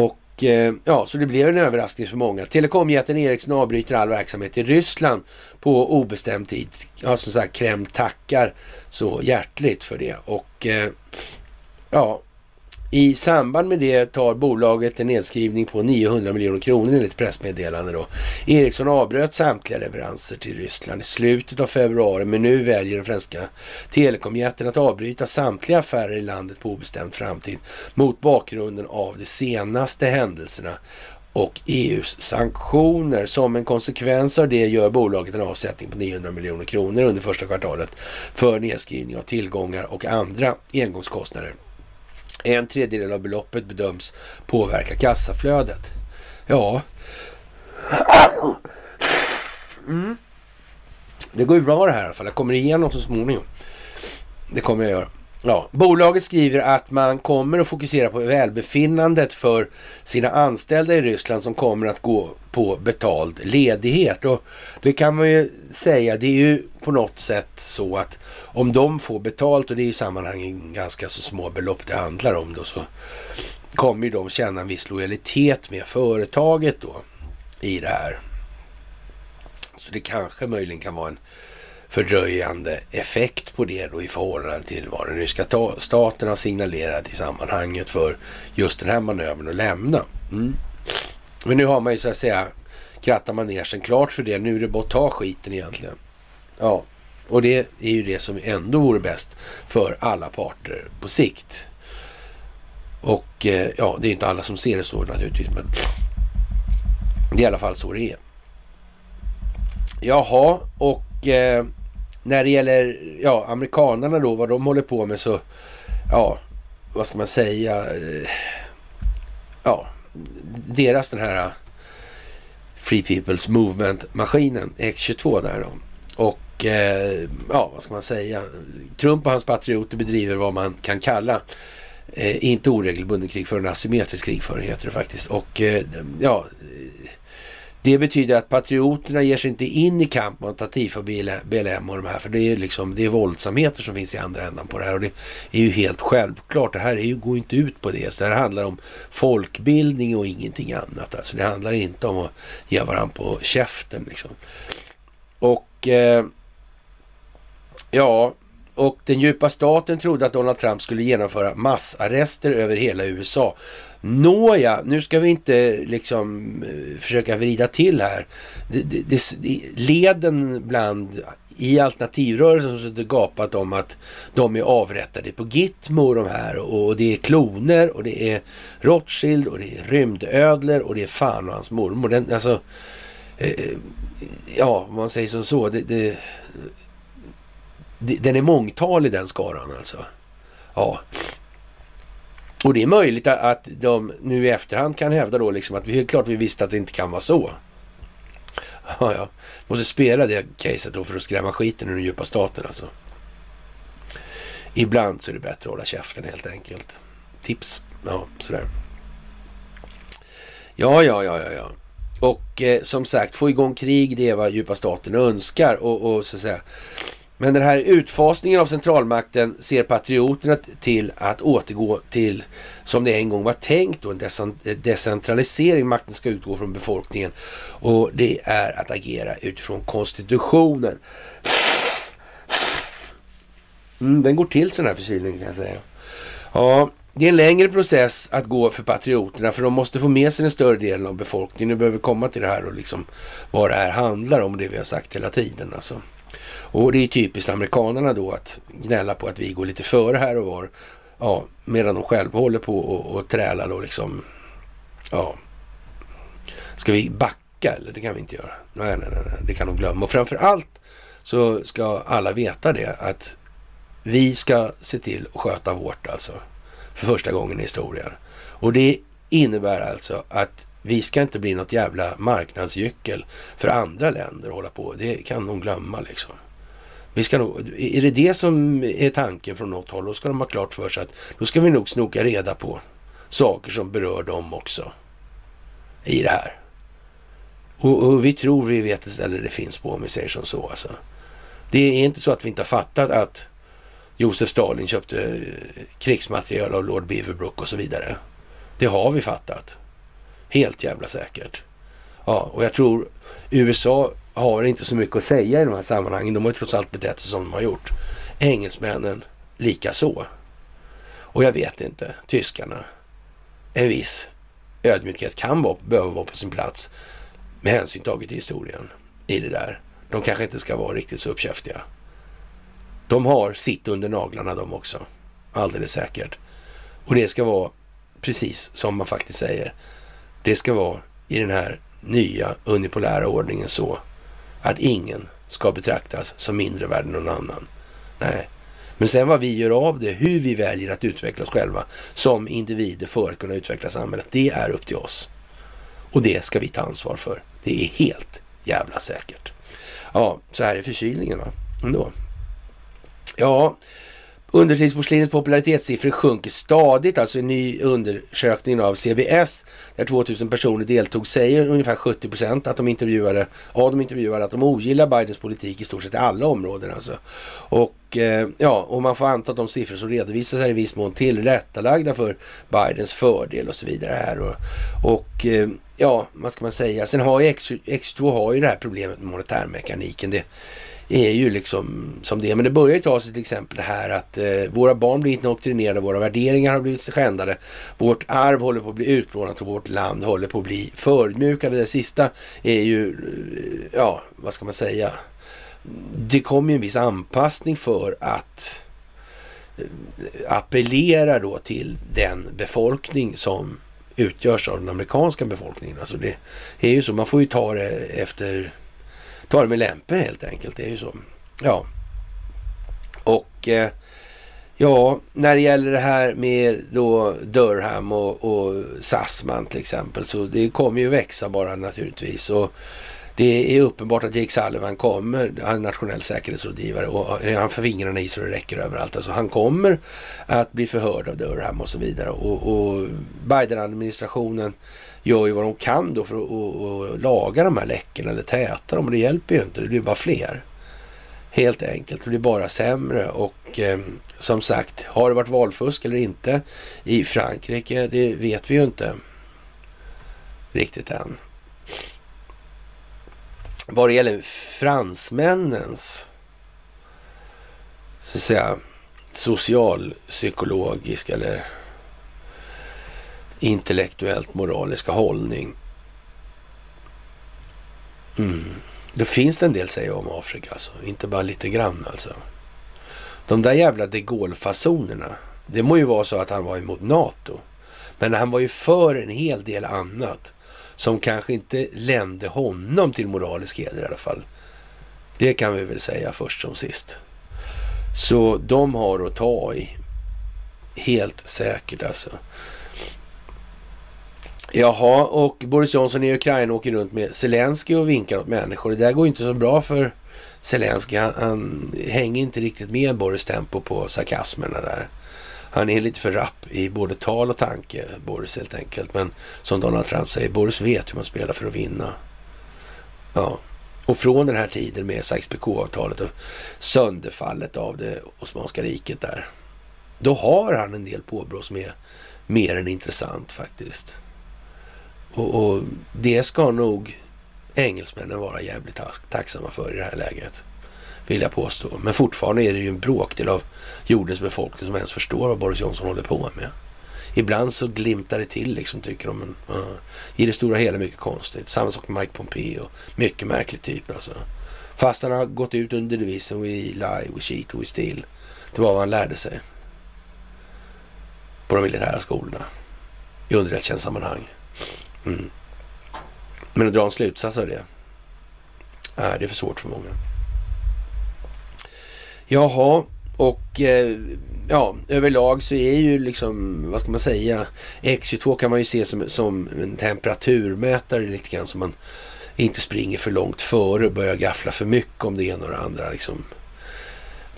Och Eh, ja, så det blev en överraskning för många. Telekomjätten Ericsson avbryter all verksamhet i Ryssland på obestämd tid. Ja, som sagt, Kreml tackar så hjärtligt för det. Och eh, Ja, i samband med det tar bolaget en nedskrivning på 900 miljoner kronor enligt pressmeddelande. Då. Ericsson avbröt samtliga leveranser till Ryssland i slutet av februari men nu väljer den franska telekomjätten att avbryta samtliga affärer i landet på obestämd framtid mot bakgrunden av de senaste händelserna och EUs sanktioner. Som en konsekvens av det gör bolaget en avsättning på 900 miljoner kronor under första kvartalet för nedskrivning av tillgångar och andra engångskostnader. En tredjedel av beloppet bedöms påverka kassaflödet. Ja. Mm. Det går ju bra det här i alla fall. Jag kommer igenom så småningom. Det kommer jag göra. Ja, bolaget skriver att man kommer att fokusera på välbefinnandet för sina anställda i Ryssland som kommer att gå på betald ledighet. Och det kan man ju säga, det är ju på något sätt så att om de får betalt och det är i sammanhanget ganska så små belopp det handlar om då så kommer ju de känna en viss lojalitet med företaget då i det här. Så det kanske möjligen kan vara en fördröjande effekt på det då i förhållande till vad den ryska staten har signalerat i sammanhanget för just den här manövern att lämna. Mm. Men nu har man ju så att säga krattat manegen klart för det. Nu är det bara att ta skiten egentligen. Ja, och det är ju det som ändå vore bäst för alla parter på sikt. Och eh, ja, det är inte alla som ser det så naturligtvis, men det är i alla fall så det är. Jaha, och eh, när det gäller ja, amerikanerna då, vad de håller på med så, ja, vad ska man säga, eh, ja, deras den här eh, Free People's Movement-maskinen, X22 där då. Och eh, ja, vad ska man säga? Trump och hans patrioter bedriver vad man kan kalla eh, inte oregelbunden krigföring, asymmetrisk krigföring heter det faktiskt. Och eh, ja, eh, det betyder att patrioterna ger sig inte in i kamp mot Atifa och BLM och de här, för det är liksom, det är våldsamheter som finns i andra ändan på det här och det är ju helt självklart. Det här är ju, går inte ut på det. Så det här handlar om folkbildning och ingenting annat. Alltså det handlar inte om att ge varandra på käften liksom. Och eh, ja, och den djupa staten trodde att Donald Trump skulle genomföra massarrester över hela USA. Nåja, nu ska vi inte liksom eh, försöka vrida till här. Det, det, det, leden bland i alternativrörelsen som det gapat om att de är avrättade på Gitmo de här och det är kloner och det är Rothschild och det är rymdödlor och det är fan och hans mormor. Den, alltså, eh, eh ja, om man säger som så. Det, det, den är mångtalig den skaran alltså. Ja. Och det är möjligt att de nu i efterhand kan hävda då liksom att vi är klart vi visste att det inte kan vara så. Ja, ja. Måste spela det caset då för att skrämma skiten ur den djupa staten alltså. Ibland så är det bättre att hålla käften helt enkelt. Tips. Ja, sådär. Ja, ja, ja, ja, ja. Och eh, som sagt, få igång krig, det är vad djupa staten önskar. Och, och så att säga, men den här utfasningen av centralmakten ser patrioterna till att återgå till som det en gång var tänkt då, en decentralisering. Makten ska utgå från befolkningen och det är att agera utifrån konstitutionen. Mm, den går till sån här förkylning kan jag säga. Ja, det är en längre process att gå för patrioterna för de måste få med sig den större delen av befolkningen. Nu behöver komma till det här och liksom vad det här handlar om, det vi har sagt hela tiden alltså. Och det är typiskt amerikanerna då att gnälla på att vi går lite före här och var. Ja, medan de själva håller på och, och trälar då liksom. Ja. Ska vi backa eller? Det kan vi inte göra. Nej, nej, nej, det kan de glömma. Och framför allt så ska alla veta det att vi ska se till att sköta vårt alltså. För första gången i historien. Och det innebär alltså att vi ska inte bli något jävla marknadsgyckel för andra länder att hålla på. Det kan de glömma liksom. Vi ska nog, är det det som är tanken från något håll, då ska de ha klart för sig att då ska vi nog snoka reda på saker som berör dem också i det här. Och, och vi tror vi vet ett ställe det finns på om vi säger som så. Alltså. Det är inte så att vi inte har fattat att Josef Stalin köpte eh, krigsmateriel krigsmaterial av Lord Beaverbrook och så vidare. Det har vi fattat. Helt jävla säkert. Ja, och jag tror USA har inte så mycket att säga i de här sammanhangen. De har ju trots allt betett sig som de har gjort. Engelsmännen lika så. Och jag vet inte, tyskarna. En viss ödmjukhet kan vara, behöva vara på sin plats med hänsyn taget till historien i det där. De kanske inte ska vara riktigt så uppkäftiga. De har sitt under naglarna de också. Alldeles säkert. Och det ska vara precis som man faktiskt säger. Det ska vara i den här nya unipolära ordningen så att ingen ska betraktas som mindre värd än någon annan. Nej. Men sen vad vi gör av det, hur vi väljer att utveckla oss själva som individer för att kunna utveckla samhället, det är upp till oss. Och det ska vi ta ansvar för. Det är helt jävla säkert. Ja, så här är förkylningen va, ändå. Ja, Undertidsporslinets popularitetssiffror sjunker stadigt, alltså en ny undersökning av CBS där 2000 personer deltog säger ungefär 70 procent att de intervjuade, av de intervjuade att de ogillar Bidens politik i stort sett i alla områden alltså. Och eh, ja, och man får anta att de siffror som redovisas är i viss mån tillrättalagda för Bidens fördel och så vidare här. Och, och eh, ja, vad ska man säga? Sen har ju X22 har ju det här problemet med monetärmekaniken. Det är ju liksom som det är. Men det börjar ju ta sig till exempel det här att eh, våra barn blir indoktrinerade, våra värderingar har blivit skändade, vårt arv håller på att bli utplånat och vårt land håller på att bli förmjukade. Det sista är ju, eh, ja, vad ska man säga? Det kommer ju en viss anpassning för att eh, appellera då till den befolkning som utgörs av den amerikanska befolkningen. Alltså det är ju så, man får ju ta det efter, ta det med lämpen helt enkelt. Det är ju så. Ja. Och eh, ja, när det gäller det här med då Durham och, och Sassman till exempel, så det kommer ju växa bara naturligtvis. Och det är uppenbart att Jake Sullivan kommer, han är nationell säkerhetsrådgivare och han får fingrarna i så det räcker överallt. Alltså han kommer att bli förhörd av Durham och så vidare. Och, och Biden-administrationen gör ju vad de kan då för att och, och laga de här läckorna eller täta dem. Och det hjälper ju inte, det blir bara fler. Helt enkelt, det blir bara sämre och eh, som sagt, har det varit valfusk eller inte i Frankrike? Det vet vi ju inte riktigt än. Vad det gäller fransmännens så att säga socialpsykologisk eller intellektuellt moraliska hållning. Mm. Då finns det en del säga om Afrika alltså, inte bara lite grann alltså. De där jävla de Gaulle-fasonerna, det må ju vara så att han var emot NATO. Men han var ju för en hel del annat som kanske inte lände honom till moralisk heder i alla fall. Det kan vi väl säga först som sist. Så de har att ta i. Helt säkert alltså. Jaha, och Boris Johnson i Ukraina åker runt med Zelensky och vinkar åt människor. Det där går inte så bra för Zelensky. Han, han hänger inte riktigt med Boris tempo på sarkasmerna där. Han är lite för rapp i både tal och tanke, Boris helt enkelt. Men som Donald Trump säger, Boris vet hur man spelar för att vinna. Ja, och från den här tiden med Sykes-Picot-avtalet och sönderfallet av det Osmanska riket där. Då har han en del påbrå som är mer än intressant faktiskt. Och, och det ska nog engelsmännen vara jävligt tacksamma för i det här läget vill jag påstå. Men fortfarande är det ju en bråkdel av jordens befolkning som ens förstår vad Boris Johnson håller på med. Ibland så glimtar det till liksom, tycker de. Men, uh, I det stora hela mycket konstigt. Samma sak med Mike Pompeo. Mycket märklig typ alltså. Fast han har gått ut under devisen We lie, we cheat, we steal. Det var vad han lärde sig. På de militära skolorna. I underrättelsetjänstsammanhang. Mm. Men att dra en slutsats av det. är det är för svårt för många. Jaha, och eh, ja, överlag så är ju liksom, vad ska man säga, X22 kan man ju se som, som en temperaturmätare lite grann så man inte springer för långt före och börjar gaffla för mycket om det ena och det andra. Liksom.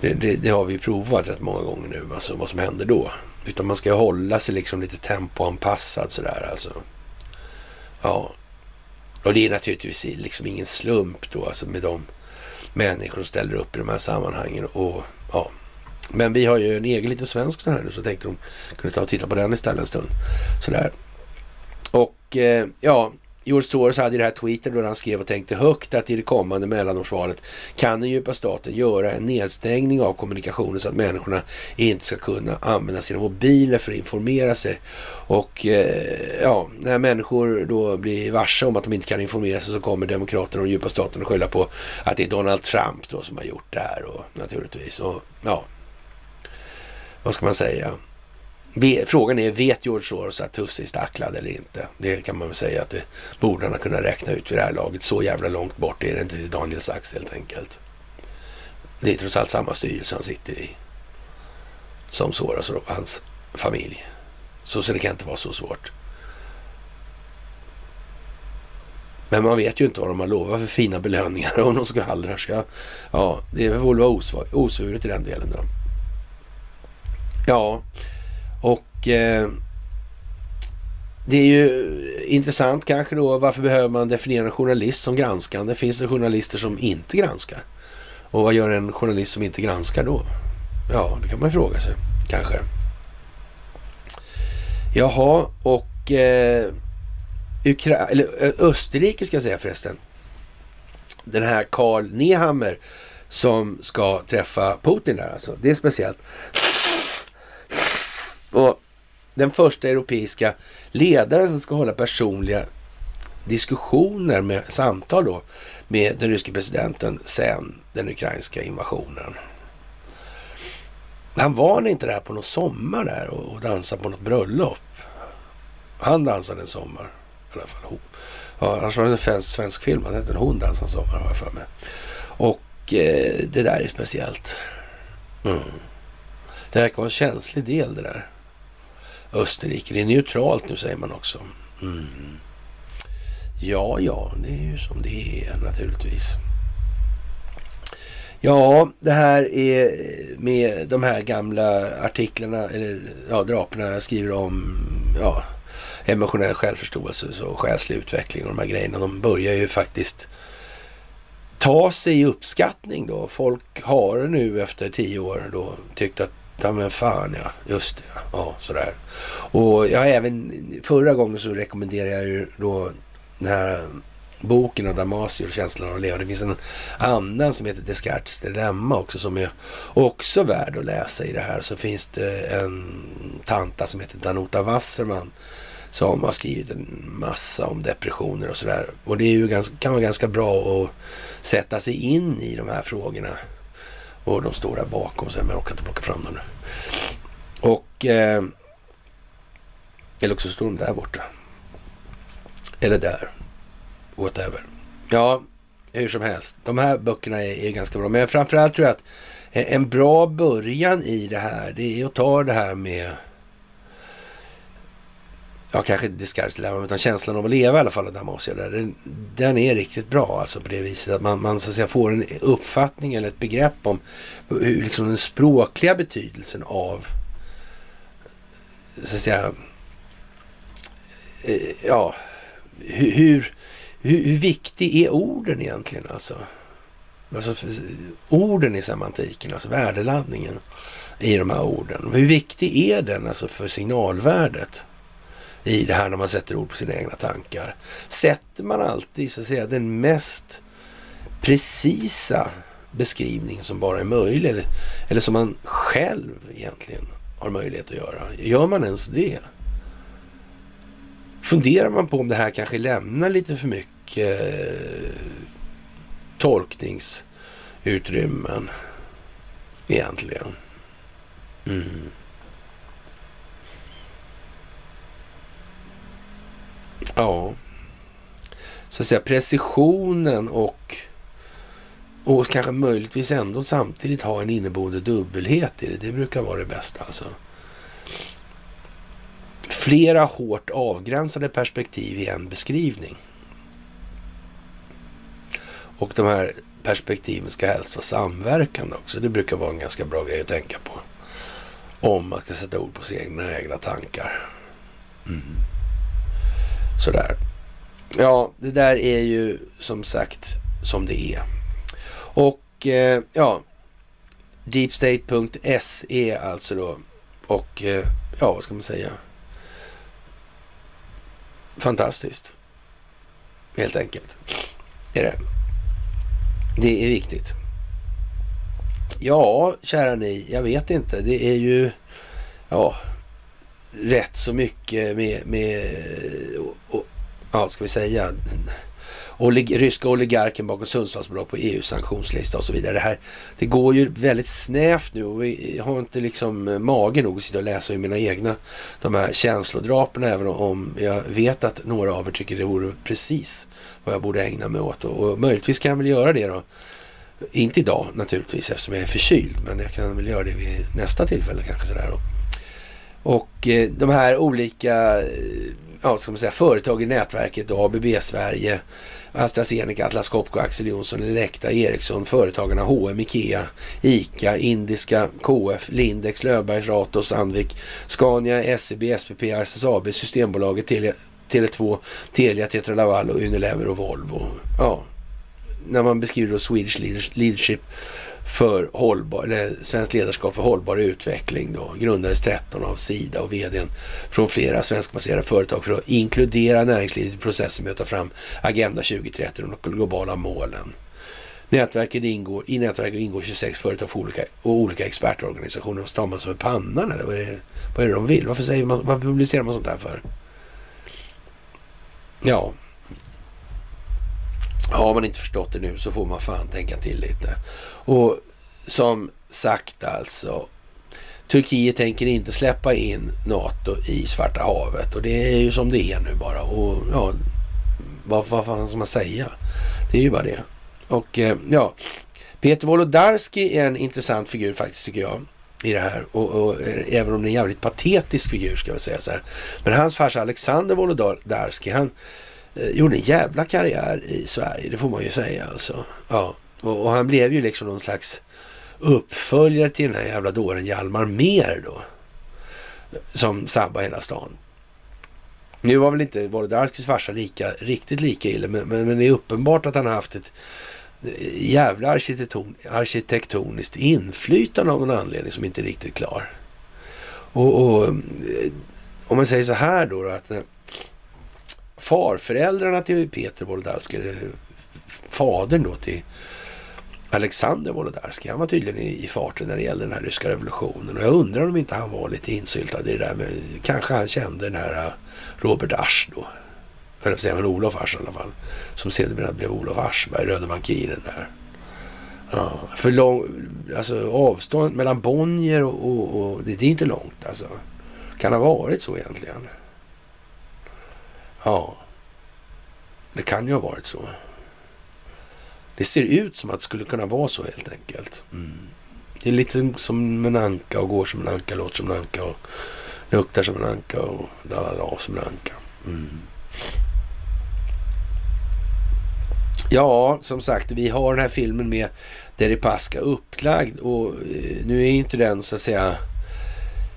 Det, det, det, har vi provat rätt många gånger nu, alltså vad som händer då. Utan man ska hålla sig liksom lite tempoanpassad sådär alltså. Ja, och det är naturligtvis liksom ingen slump då alltså med de människor som ställer upp i de här sammanhangen. Och, ja. Men vi har ju en egen liten svensk här nu så tänkte de kunde ta och titta på den istället en stund. Sådär. Och eh, ja, George Soros hade i det här tweeten då han skrev och tänkte högt att i det kommande mellanårsvalet kan den djupa staten göra en nedstängning av kommunikationen så att människorna inte ska kunna använda sina mobiler för att informera sig. Och eh, ja, när människor då blir varse om att de inte kan informera sig så kommer demokraterna och den djupa staten att skylla på att det är Donald Trump då som har gjort det här och naturligtvis. Och ja, vad ska man säga? Frågan är, vet George Soros att Tusse är stacklad eller inte? Det kan man väl säga att det borde han ha kunnat räkna ut vid det här laget. Så jävla långt bort är det inte till Daniel Sachs helt enkelt. Det är trots allt samma styrelse han sitter i som Soros och hans familj. Så, så det kan inte vara så svårt. Men man vet ju inte vad de har lovat för fina belöningar om de skvallrar. Så ja, ja, det får väl vara osvuret i den delen då. Ja, och eh, det är ju intressant kanske då, varför behöver man definiera en journalist som granskande? Finns det journalister som inte granskar? Och vad gör en journalist som inte granskar då? Ja, det kan man fråga sig, kanske. Jaha, och eh, Ukra eller Österrike ska jag säga förresten. Den här Karl Nehammer som ska träffa Putin där alltså. Det är speciellt. Och den första europeiska ledaren som ska hålla personliga diskussioner med samtal då med den ryske presidenten sen den ukrainska invasionen. Han var inte där på någon sommar där och dansade på något bröllop. Han dansade en sommar i alla fall. Hon. Ja, annars var det en svensk film. Han hette Hon dansade en sommar har jag för mig. Och eh, det där är speciellt. Mm. Det verkar vara en känslig del det där. Österrike. Det är neutralt nu säger man också. Mm. Ja, ja, det är ju som det är naturligtvis. Ja, det här är med de här gamla artiklarna, eller ja, draperna jag skriver om ja, emotionell självförståelse och själslig utveckling och de här grejerna. De börjar ju faktiskt ta sig i uppskattning då. Folk har nu efter tio år då tyckt att Ja men fan ja, just det. Ja, sådär. Och jag även, förra gången så rekommenderade jag ju då den här boken av Damasio, Känslan av att leva. Det finns en annan som heter Descartes dilemma också som är också värd att läsa i det här. Så finns det en tanta som heter Danuta Wasserman som har skrivit en massa om depressioner och sådär. Och det är ju ganska, kan vara ganska bra att sätta sig in i de här frågorna. Och de står där bakom, så men jag orkar inte plocka fram dem nu. Och... Eh, eller också står de där borta. Eller där. Whatever. Ja, hur som helst. De här böckerna är, är ganska bra. Men framförallt tror jag att en bra början i det här, det är att ta det här med ja kanske inte Descartes utan känslan av att leva i alla fall av där, Den, den är riktigt bra alltså på det viset att man, man så att säga får en uppfattning eller ett begrepp om hur, liksom den språkliga betydelsen av så att säga eh, ja, hur, hur, hur viktig är orden egentligen alltså? Alltså orden i semantiken, alltså värdeladdningen i de här orden. Hur viktig är den alltså för signalvärdet? I det här när man sätter ord på sina egna tankar. Sätter man alltid så att säga den mest precisa beskrivning som bara är möjlig eller, eller som man själv egentligen har möjlighet att göra. Gör man ens det? Funderar man på om det här kanske lämnar lite för mycket eh, tolkningsutrymmen egentligen? Mm. Ja. Så att säga precisionen och, och kanske möjligtvis ändå samtidigt ha en inneboende dubbelhet i det. Det brukar vara det bästa alltså. Flera hårt avgränsade perspektiv i en beskrivning. Och de här perspektiven ska helst vara samverkande också. Det brukar vara en ganska bra grej att tänka på. Om man ska sätta ord på sina egna tankar. Mm. Sådär. Ja, det där är ju som sagt som det är. Och eh, ja, deepstate.se alltså då. Och eh, ja, vad ska man säga? Fantastiskt. Helt enkelt. Är det. Det är viktigt. Ja, kära ni, jag vet inte. Det är ju... Ja, rätt så mycket med, med och, ja, ska vi säga, olig, ryska oligarken bakom Sundsvallsbolag på EUs sanktionslista och så vidare. Det, här, det går ju väldigt snävt nu och vi har inte liksom mage nog att sitta och läsa i mina egna de här känslodraperna även om jag vet att några av er tycker det vore precis vad jag borde ägna mig åt och, och möjligtvis kan jag väl göra det då. Inte idag naturligtvis eftersom jag är förkyld men jag kan väl göra det vid nästa tillfälle kanske sådär då. Och eh, de här olika eh, ja, ska man säga, företag i nätverket, ABB Sverige, AstraZeneca, Atlas Copco, Axel Jonsson, Elekta, Ericsson, Företagarna, H&M, Ikea, ICA, Indiska, KF, Lindex, Löfbergs, Ratos, Sandvik, Scania, SEB, SPP, SSAB, Systembolaget, Tele, Tele2, Telia, Tetra Laval och Unilever och Volvo. Ja, när man beskriver då Swedish leadership för hållbar, eller svenskt ledarskap för hållbar utveckling då, grundades 13 av Sida och vdn från flera svenskbaserade företag för att inkludera näringslivet i processen med att ta fram Agenda 2030 och de globala målen. Nätverket ingår, I nätverket ingår 26 företag för olika, och olika expertorganisationer. Och tar man sig för pannan eller vad är, det, vad är det de vill? Varför, säger man, varför publicerar man sånt här för? Ja, har man inte förstått det nu så får man fan tänka till lite. Och som sagt alltså, Turkiet tänker inte släppa in NATO i Svarta havet och det är ju som det är nu bara. Och ja, vad, vad fan ska man säga? Det är ju bara det. Och eh, ja, Peter Wolodarski är en intressant figur faktiskt tycker jag i det här. Och, och, eh, även om det är en jävligt patetisk figur ska jag säga så här. Men hans farsa Alexander Wolodarski, han Eh, gjorde en jävla karriär i Sverige, det får man ju säga alltså. Ja, och, och han blev ju liksom någon slags uppföljare till den här jävla dåren Hjalmar Mer då. Som sabbar hela stan. Nu var väl inte Wolodarskis farsa lika, riktigt lika illa, men, men, men, det är uppenbart att han har haft ett eh, jävla arkitekton, arkitektoniskt inflytande av någon anledning som inte är riktigt klar. Och, och eh, om man säger så här då, att farföräldrarna till Peter Wolodarski, fadern då till Alexander Wolodarski, han var tydligen i, farten när det gällde den här ryska revolutionen. Och jag undrar om inte han var lite insyltad i det där Men kanske han kände den här äh, Robert Asch då. Höll på säga, men Olof Asch i alla fall. Som sedermera blev Olof Aschberg, röde bankiren där. Ja, för lång, alltså avståndet mellan Bonnier och, och, och det, det, är inte långt alltså. Kan ha varit så egentligen. Ja, det kan ju ha varit så. Det ser ut som att det skulle kunna vara så helt enkelt. Mm. Det är lite som en anka och går som en anka, låter som en anka och luktar som en anka och lalala som en anka. Mm. Ja, som sagt, vi har den här filmen med Deripaska upplagd och eh, nu är inte den så att säga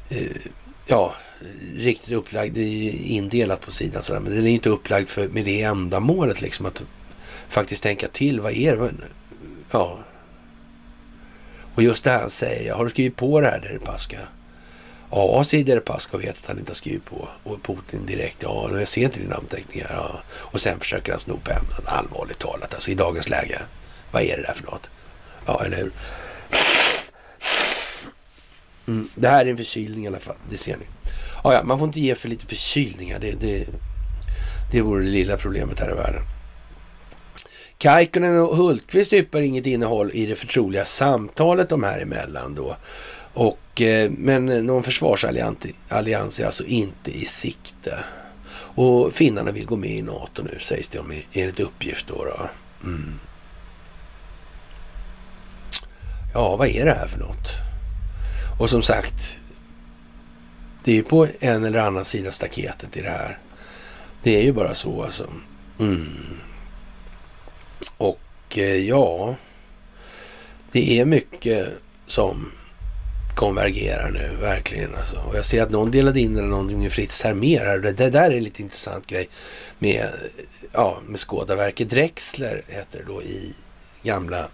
eh, ja, riktigt upplagd, det är indelat på sidan sådär, men den är ju inte upplagd för, med det ändamålet liksom att faktiskt tänka till. Vad är det? Ja. Och just det här han säger. Har du skrivit på det här Deripaska? Ja, säger Deripaska och vet att han inte har skrivit på. Och Putin direkt. Ja, jag ser inte dina namnteckningar. Ja. Och sen försöker han sno pennan. Allvarligt talat. Alltså i dagens läge. Vad är det där för något? Ja, eller hur? Mm, det här är en förkylning i alla fall. Det ser ni. Ah, ja, man får inte ge för lite förkylningar. Det, det, det vore det lilla problemet här i världen. Kaikkonen och Hultqvist yppar inget innehåll i det förtroliga samtalet de här emellan då. Och, eh, men någon försvarsallians är alltså inte i sikte. Och finnarna vill gå med i NATO nu sägs det om enligt uppgift då. då. Mm. Ja, vad är det här för något? Och som sagt, det är ju på en eller annan sida staketet i det här. Det är ju bara så alltså. Mm. Och eh, ja, det är mycket som konvergerar nu, verkligen. Alltså. Och jag ser att någon delade in eller någonting med Fritz Termer. Det, det där är en lite intressant grej med, ja, med Skådaverket Drexler, heter det då, i gamla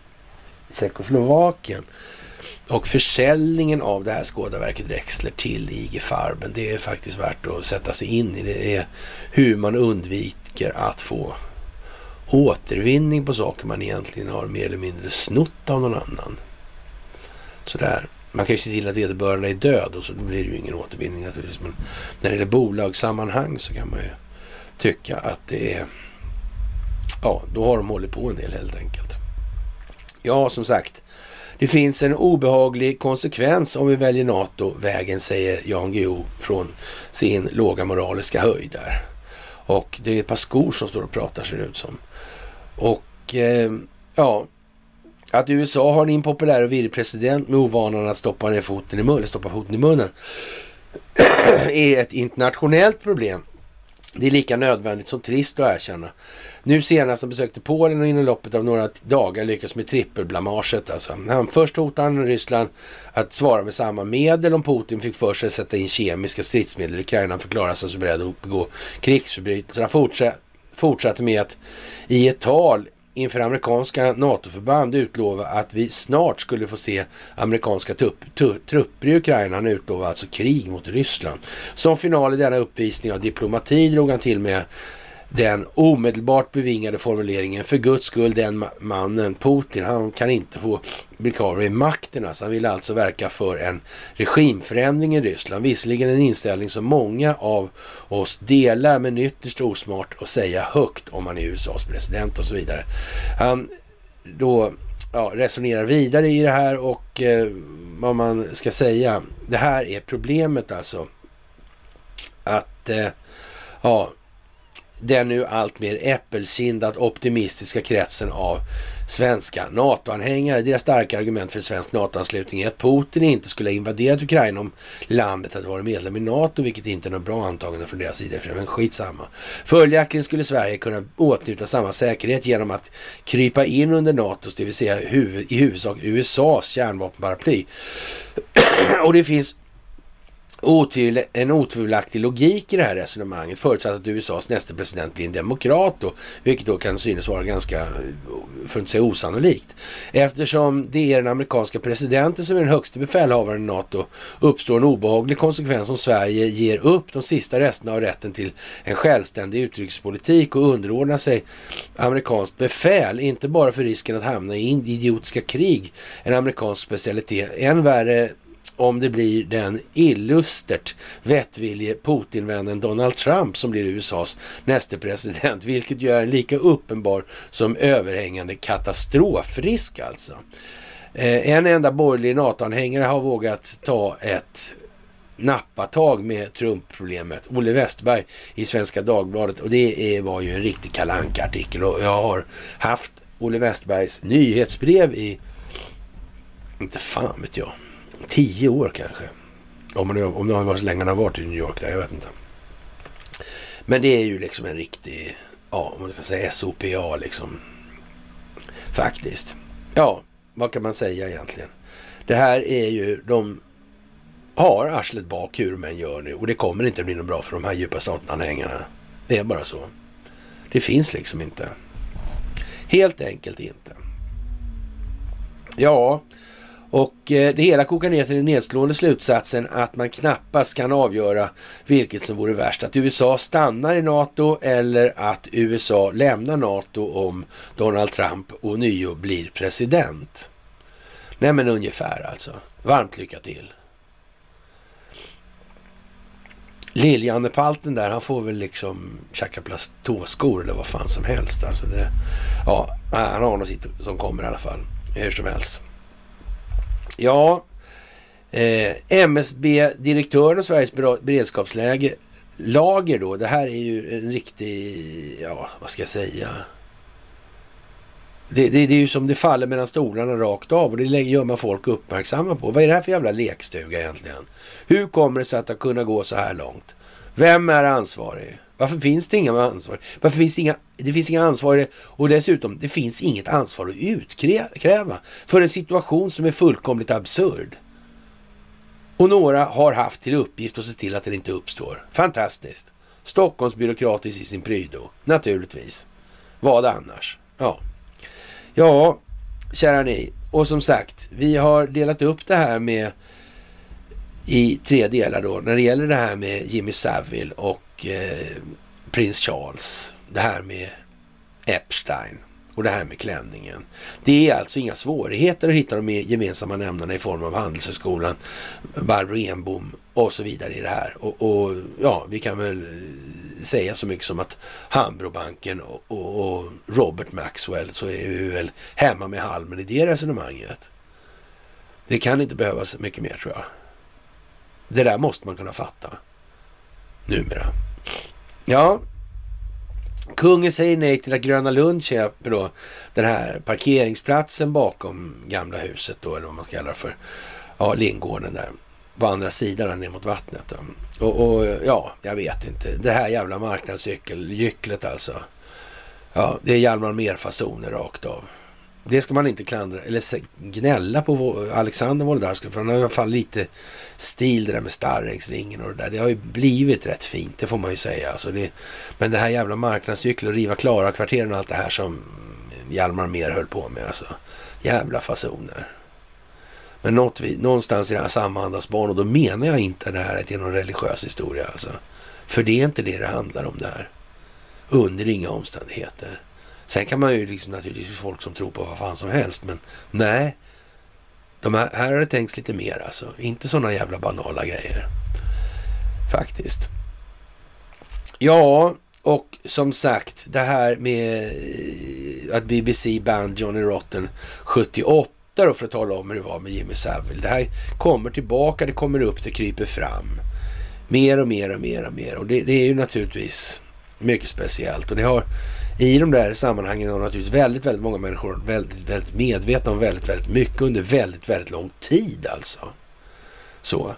Tjeckoslovakien. Och försäljningen av det här Skådaverket Drexler till IG Farben, det är faktiskt värt att sätta sig in i. Det är hur man undviker att få återvinning på saker man egentligen har mer eller mindre snott av någon annan. Sådär. Man kan ju se till att vederbörande är död och så blir det ju ingen återvinning naturligtvis. Men när det gäller bolagssammanhang så kan man ju tycka att det är... Ja, då har de hållit på en del helt enkelt. Ja, som sagt. Det finns en obehaglig konsekvens om vi väljer NATO-vägen, säger Jan Guillou från sin låga moraliska höjd där. Och det är ett par skor som står och pratar ser det ut som. Och eh, ja, att USA har en impopulär och virrig president med ovanan att stoppa ner foten i munnen, stoppa foten i munnen är ett internationellt problem. Det är lika nödvändigt som trist att erkänna. Nu senast han besökte Polen och inom loppet av några dagar lyckas med trippelblamaget. Alltså. Han först hotade han Ryssland att svara med samma medel om Putin fick för sig att sätta in kemiska stridsmedel i Ukraina. Han förklarade sig så beredd att begå krigsförbrytelser. Han fortsatte med att i ett tal inför amerikanska NATO-förband utlova att vi snart skulle få se amerikanska tupp, trupper i Ukraina. Han utlovade alltså krig mot Ryssland. Som final i denna uppvisning av diplomati drog han till med den omedelbart bevingade formuleringen för Guds skull den mannen, Putin, han kan inte få bli kvar vid makten. Alltså han vill alltså verka för en regimförändring i Ryssland. Visserligen en inställning som många av oss delar men ytterst osmart att säga högt om man är USAs president och så vidare. Han då ja, resonerar vidare i det här och eh, vad man ska säga. Det här är problemet alltså. Att eh, ja, den nu alltmer äppelsindat äppelkindat optimistiska kretsen av svenska NATO-anhängare. Deras starka argument för svensk NATO-anslutning är att Putin inte skulle ha invaderat Ukraina om landet hade varit medlem i NATO, vilket inte är något bra antagande från deras sida, men skitsamma. Följaktligen skulle Sverige kunna åtnjuta samma säkerhet genom att krypa in under NATOs, det vill säga huvud, i huvudsak USAs kärnvapenparaply. Och det finns otvivel, en otvivelaktig logik i det här resonemanget förutsatt att USAs nästa president blir en demokrat då, vilket då kan synas vara ganska, för att inte säga osannolikt. Eftersom det är den amerikanska presidenten som är den högste befälhavaren i NATO uppstår en obehaglig konsekvens om Sverige ger upp de sista resterna av rätten till en självständig utrikespolitik och underordnar sig amerikanskt befäl, inte bara för risken att hamna i idiotiska krig, en amerikansk specialitet, än värre om det blir den illustert vettvilje Putinvännen Donald Trump som blir USAs nästa president, vilket ju är en lika uppenbar som överhängande katastrofrisk alltså. Eh, en enda borgerlig NATO-anhängare har vågat ta ett nappatag med Trump-problemet. Olle Westberg i Svenska Dagbladet och det var ju en riktig kalankartikel och jag har haft Olle Westbergs nyhetsbrev i, inte fan vet jag, tio år kanske. Om, det, om det har varit så länge han har varit i New York där, jag vet inte. Men det är ju liksom en riktig, ja, om man kan säga SOPA liksom. Faktiskt. Ja, vad kan man säga egentligen? Det här är ju, de har arslet bak hur de än gör nu och det kommer inte bli något bra för de här djupa staten-anhängarna. Det är bara så. Det finns liksom inte. Helt enkelt inte. Ja, och eh, det hela kokar ner till den nedslående slutsatsen att man knappast kan avgöra vilket som vore värst. Att USA stannar i NATO eller att USA lämnar NATO om Donald Trump och nio blir president. Nej men ungefär alltså. Varmt lycka till. Liljannepalten där, han får väl liksom tjacka platåskor eller vad fan som helst. Alltså det, ja, han har något sitt som kommer i alla fall. Hur som helst. Ja, eh, MSB-direktören och Sveriges beredskapsläge lager då. Det här är ju en riktig, ja vad ska jag säga? Det, det, det, är ju som det faller mellan stolarna rakt av och det gör man folk uppmärksamma på. Vad är det här för jävla lekstuga egentligen? Hur kommer det sig att det kunna gå så här långt? Vem är ansvarig? Varför finns det inga ansvar? Varför finns det inga, det finns inga ansvariga och dessutom det finns inget ansvar att utkräva för en situation som är fullkomligt absurd. Och några har haft till uppgift att se till att den inte uppstår. Fantastiskt. Stockholmsbyråkratiskt i sin prydo, naturligtvis. Vad annars? Ja. Ja, kära ni. Och som sagt, vi har delat upp det här med i tre delar då. När det gäller det här med Jimmy Savile och eh, prins Charles. Det här med Epstein och det här med klänningen. Det är alltså inga svårigheter att hitta de gemensamma nämnarna i form av Handelshögskolan, Barbro Enbom och så vidare i det här. Och, och, ja, vi kan väl eh, säga så mycket som att Hambrobanken och, och, och Robert Maxwell så är vi väl hemma med halmen i det resonemanget. Det kan inte behövas mycket mer tror jag. Det där måste man kunna fatta numera. Ja, kungen säger nej till att Gröna Lund köper då den här parkeringsplatsen bakom gamla huset då, eller vad man kallar för. Ja, Lindgården där. På andra sidan ner mot vattnet. Och, och, ja, jag vet inte. Det här jävla marknadsgycklet alltså. Ja, det är Hjalmar Mer-fasoner rakt av. Det ska man inte klandra eller gnälla på Alexander Wolodarski för han har i alla fall lite stil det där med Starrängsringen och det där. Det har ju blivit rätt fint, det får man ju säga. Alltså det, men det här jävla marknadscykeln och riva klara kvarteren och allt det här som Hjalmar Mer höll på med alltså. Jävla fasoner. Men något, någonstans i det här sammanhandas barn och då menar jag inte det här att det är någon religiös historia alltså. För det är inte det det handlar om där. Under inga omständigheter. Sen kan man ju liksom naturligtvis folk som tror på vad fan som helst, men nej. De här, här har det tänkts lite mer alltså. Inte sådana jävla banala grejer. Faktiskt. Ja, och som sagt, det här med eh, att BBC band Johnny Rotten 78 då för att tala om hur det var med Jimmy Savile. Det här kommer tillbaka, det kommer upp, det kryper fram. Mer och mer och mer och mer. Och det, det är ju naturligtvis mycket speciellt. Och det har i de där sammanhangen har naturligtvis väldigt, väldigt många människor väldigt, väldigt medvetna om väldigt, väldigt mycket under väldigt, väldigt lång tid alltså. Så.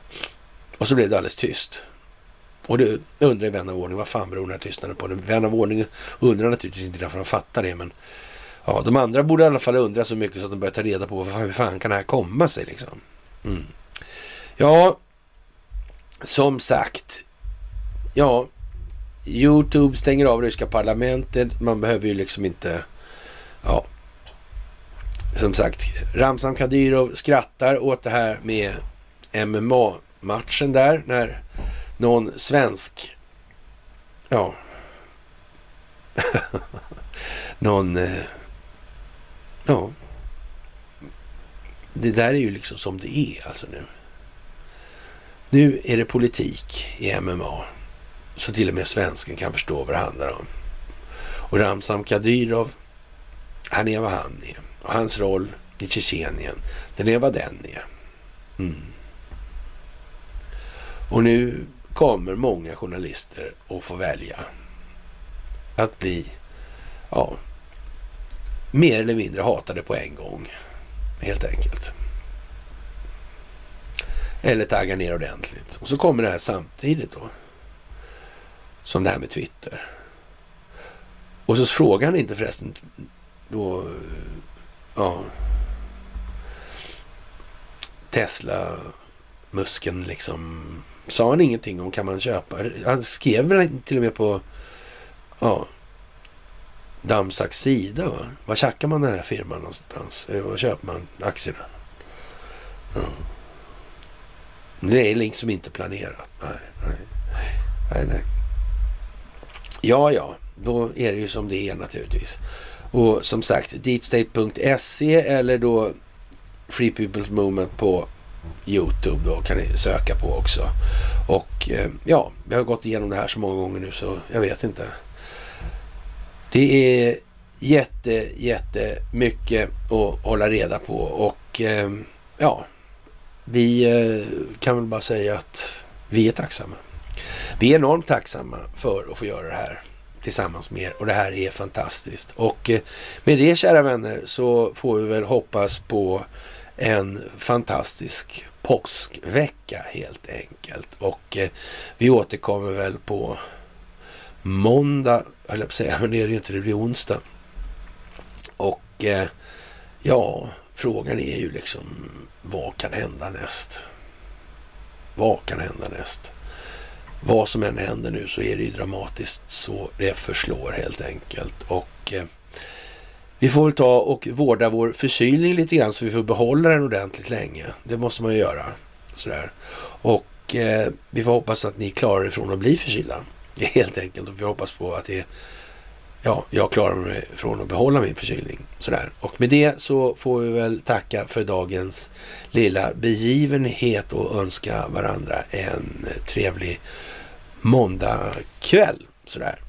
Och så blev det alldeles tyst. Och det undrar vän av ordning, vad fan beror den här tystnaden på? Vän av ordning undrar naturligtvis inte därför de fattar det, men ja, de andra borde i alla fall undra så mycket så att de börjar ta reda på hur fan kan det här komma sig liksom. Mm. Ja, som sagt, ja, Youtube stänger av ryska parlamentet. Man behöver ju liksom inte, ja, som sagt, Ramzan Kadyrov skrattar åt det här med MMA-matchen där när någon svensk, ja, någon, eh, ja, det där är ju liksom som det är alltså nu. Nu är det politik i MMA så till och med svensken kan förstå vad det handlar om. Och Ramzan Kadyrov, han är vad han är. Och hans roll i Tjetjenien, den är vad den är. Mm. Och nu kommer många journalister att få välja att bli, ja, mer eller mindre hatade på en gång. Helt enkelt. Eller tagga ner ordentligt. Och så kommer det här samtidigt då. Som det här med Twitter. Och så frågar han inte förresten då, ja, Tesla-musken liksom. Sa han ingenting om kan man köpa? Han skrev väl till och med på, ja, Damsaks sida. Va? Var tjackar man den här firman någonstans? Var köper man aktierna? Ja. Det är liksom inte planerat. Nej, nej, nej. nej. Ja, ja, då är det ju som det är naturligtvis. Och som sagt, deepstate.se eller då Free People's Movement på Youtube då kan ni söka på också. Och eh, ja, vi har gått igenom det här så många gånger nu så jag vet inte. Det är jätte, jätte mycket att hålla reda på och eh, ja, vi eh, kan väl bara säga att vi är tacksamma. Vi är enormt tacksamma för att få göra det här tillsammans med er och det här är fantastiskt. Och eh, med det kära vänner så får vi väl hoppas på en fantastisk påskvecka helt enkelt. Och eh, vi återkommer väl på måndag, höll jag på att säga, men det är det ju inte, det blir onsdag. Och eh, ja, frågan är ju liksom vad kan hända näst? Vad kan hända näst? Vad som än händer nu så är det ju dramatiskt så det förslår helt enkelt. Och eh, vi får väl ta och vårda vår förkylning lite grann så vi får behålla den ordentligt länge. Det måste man ju göra. Sådär. Och eh, vi får hoppas att ni klarar ifrån att bli förkylda. Helt enkelt. Och vi hoppas på att det ja, jag klarar mig från att behålla min förkylning. Sådär. Och med det så får vi väl tacka för dagens lilla begivenhet och önska varandra en trevlig måndagkväll. Sådär.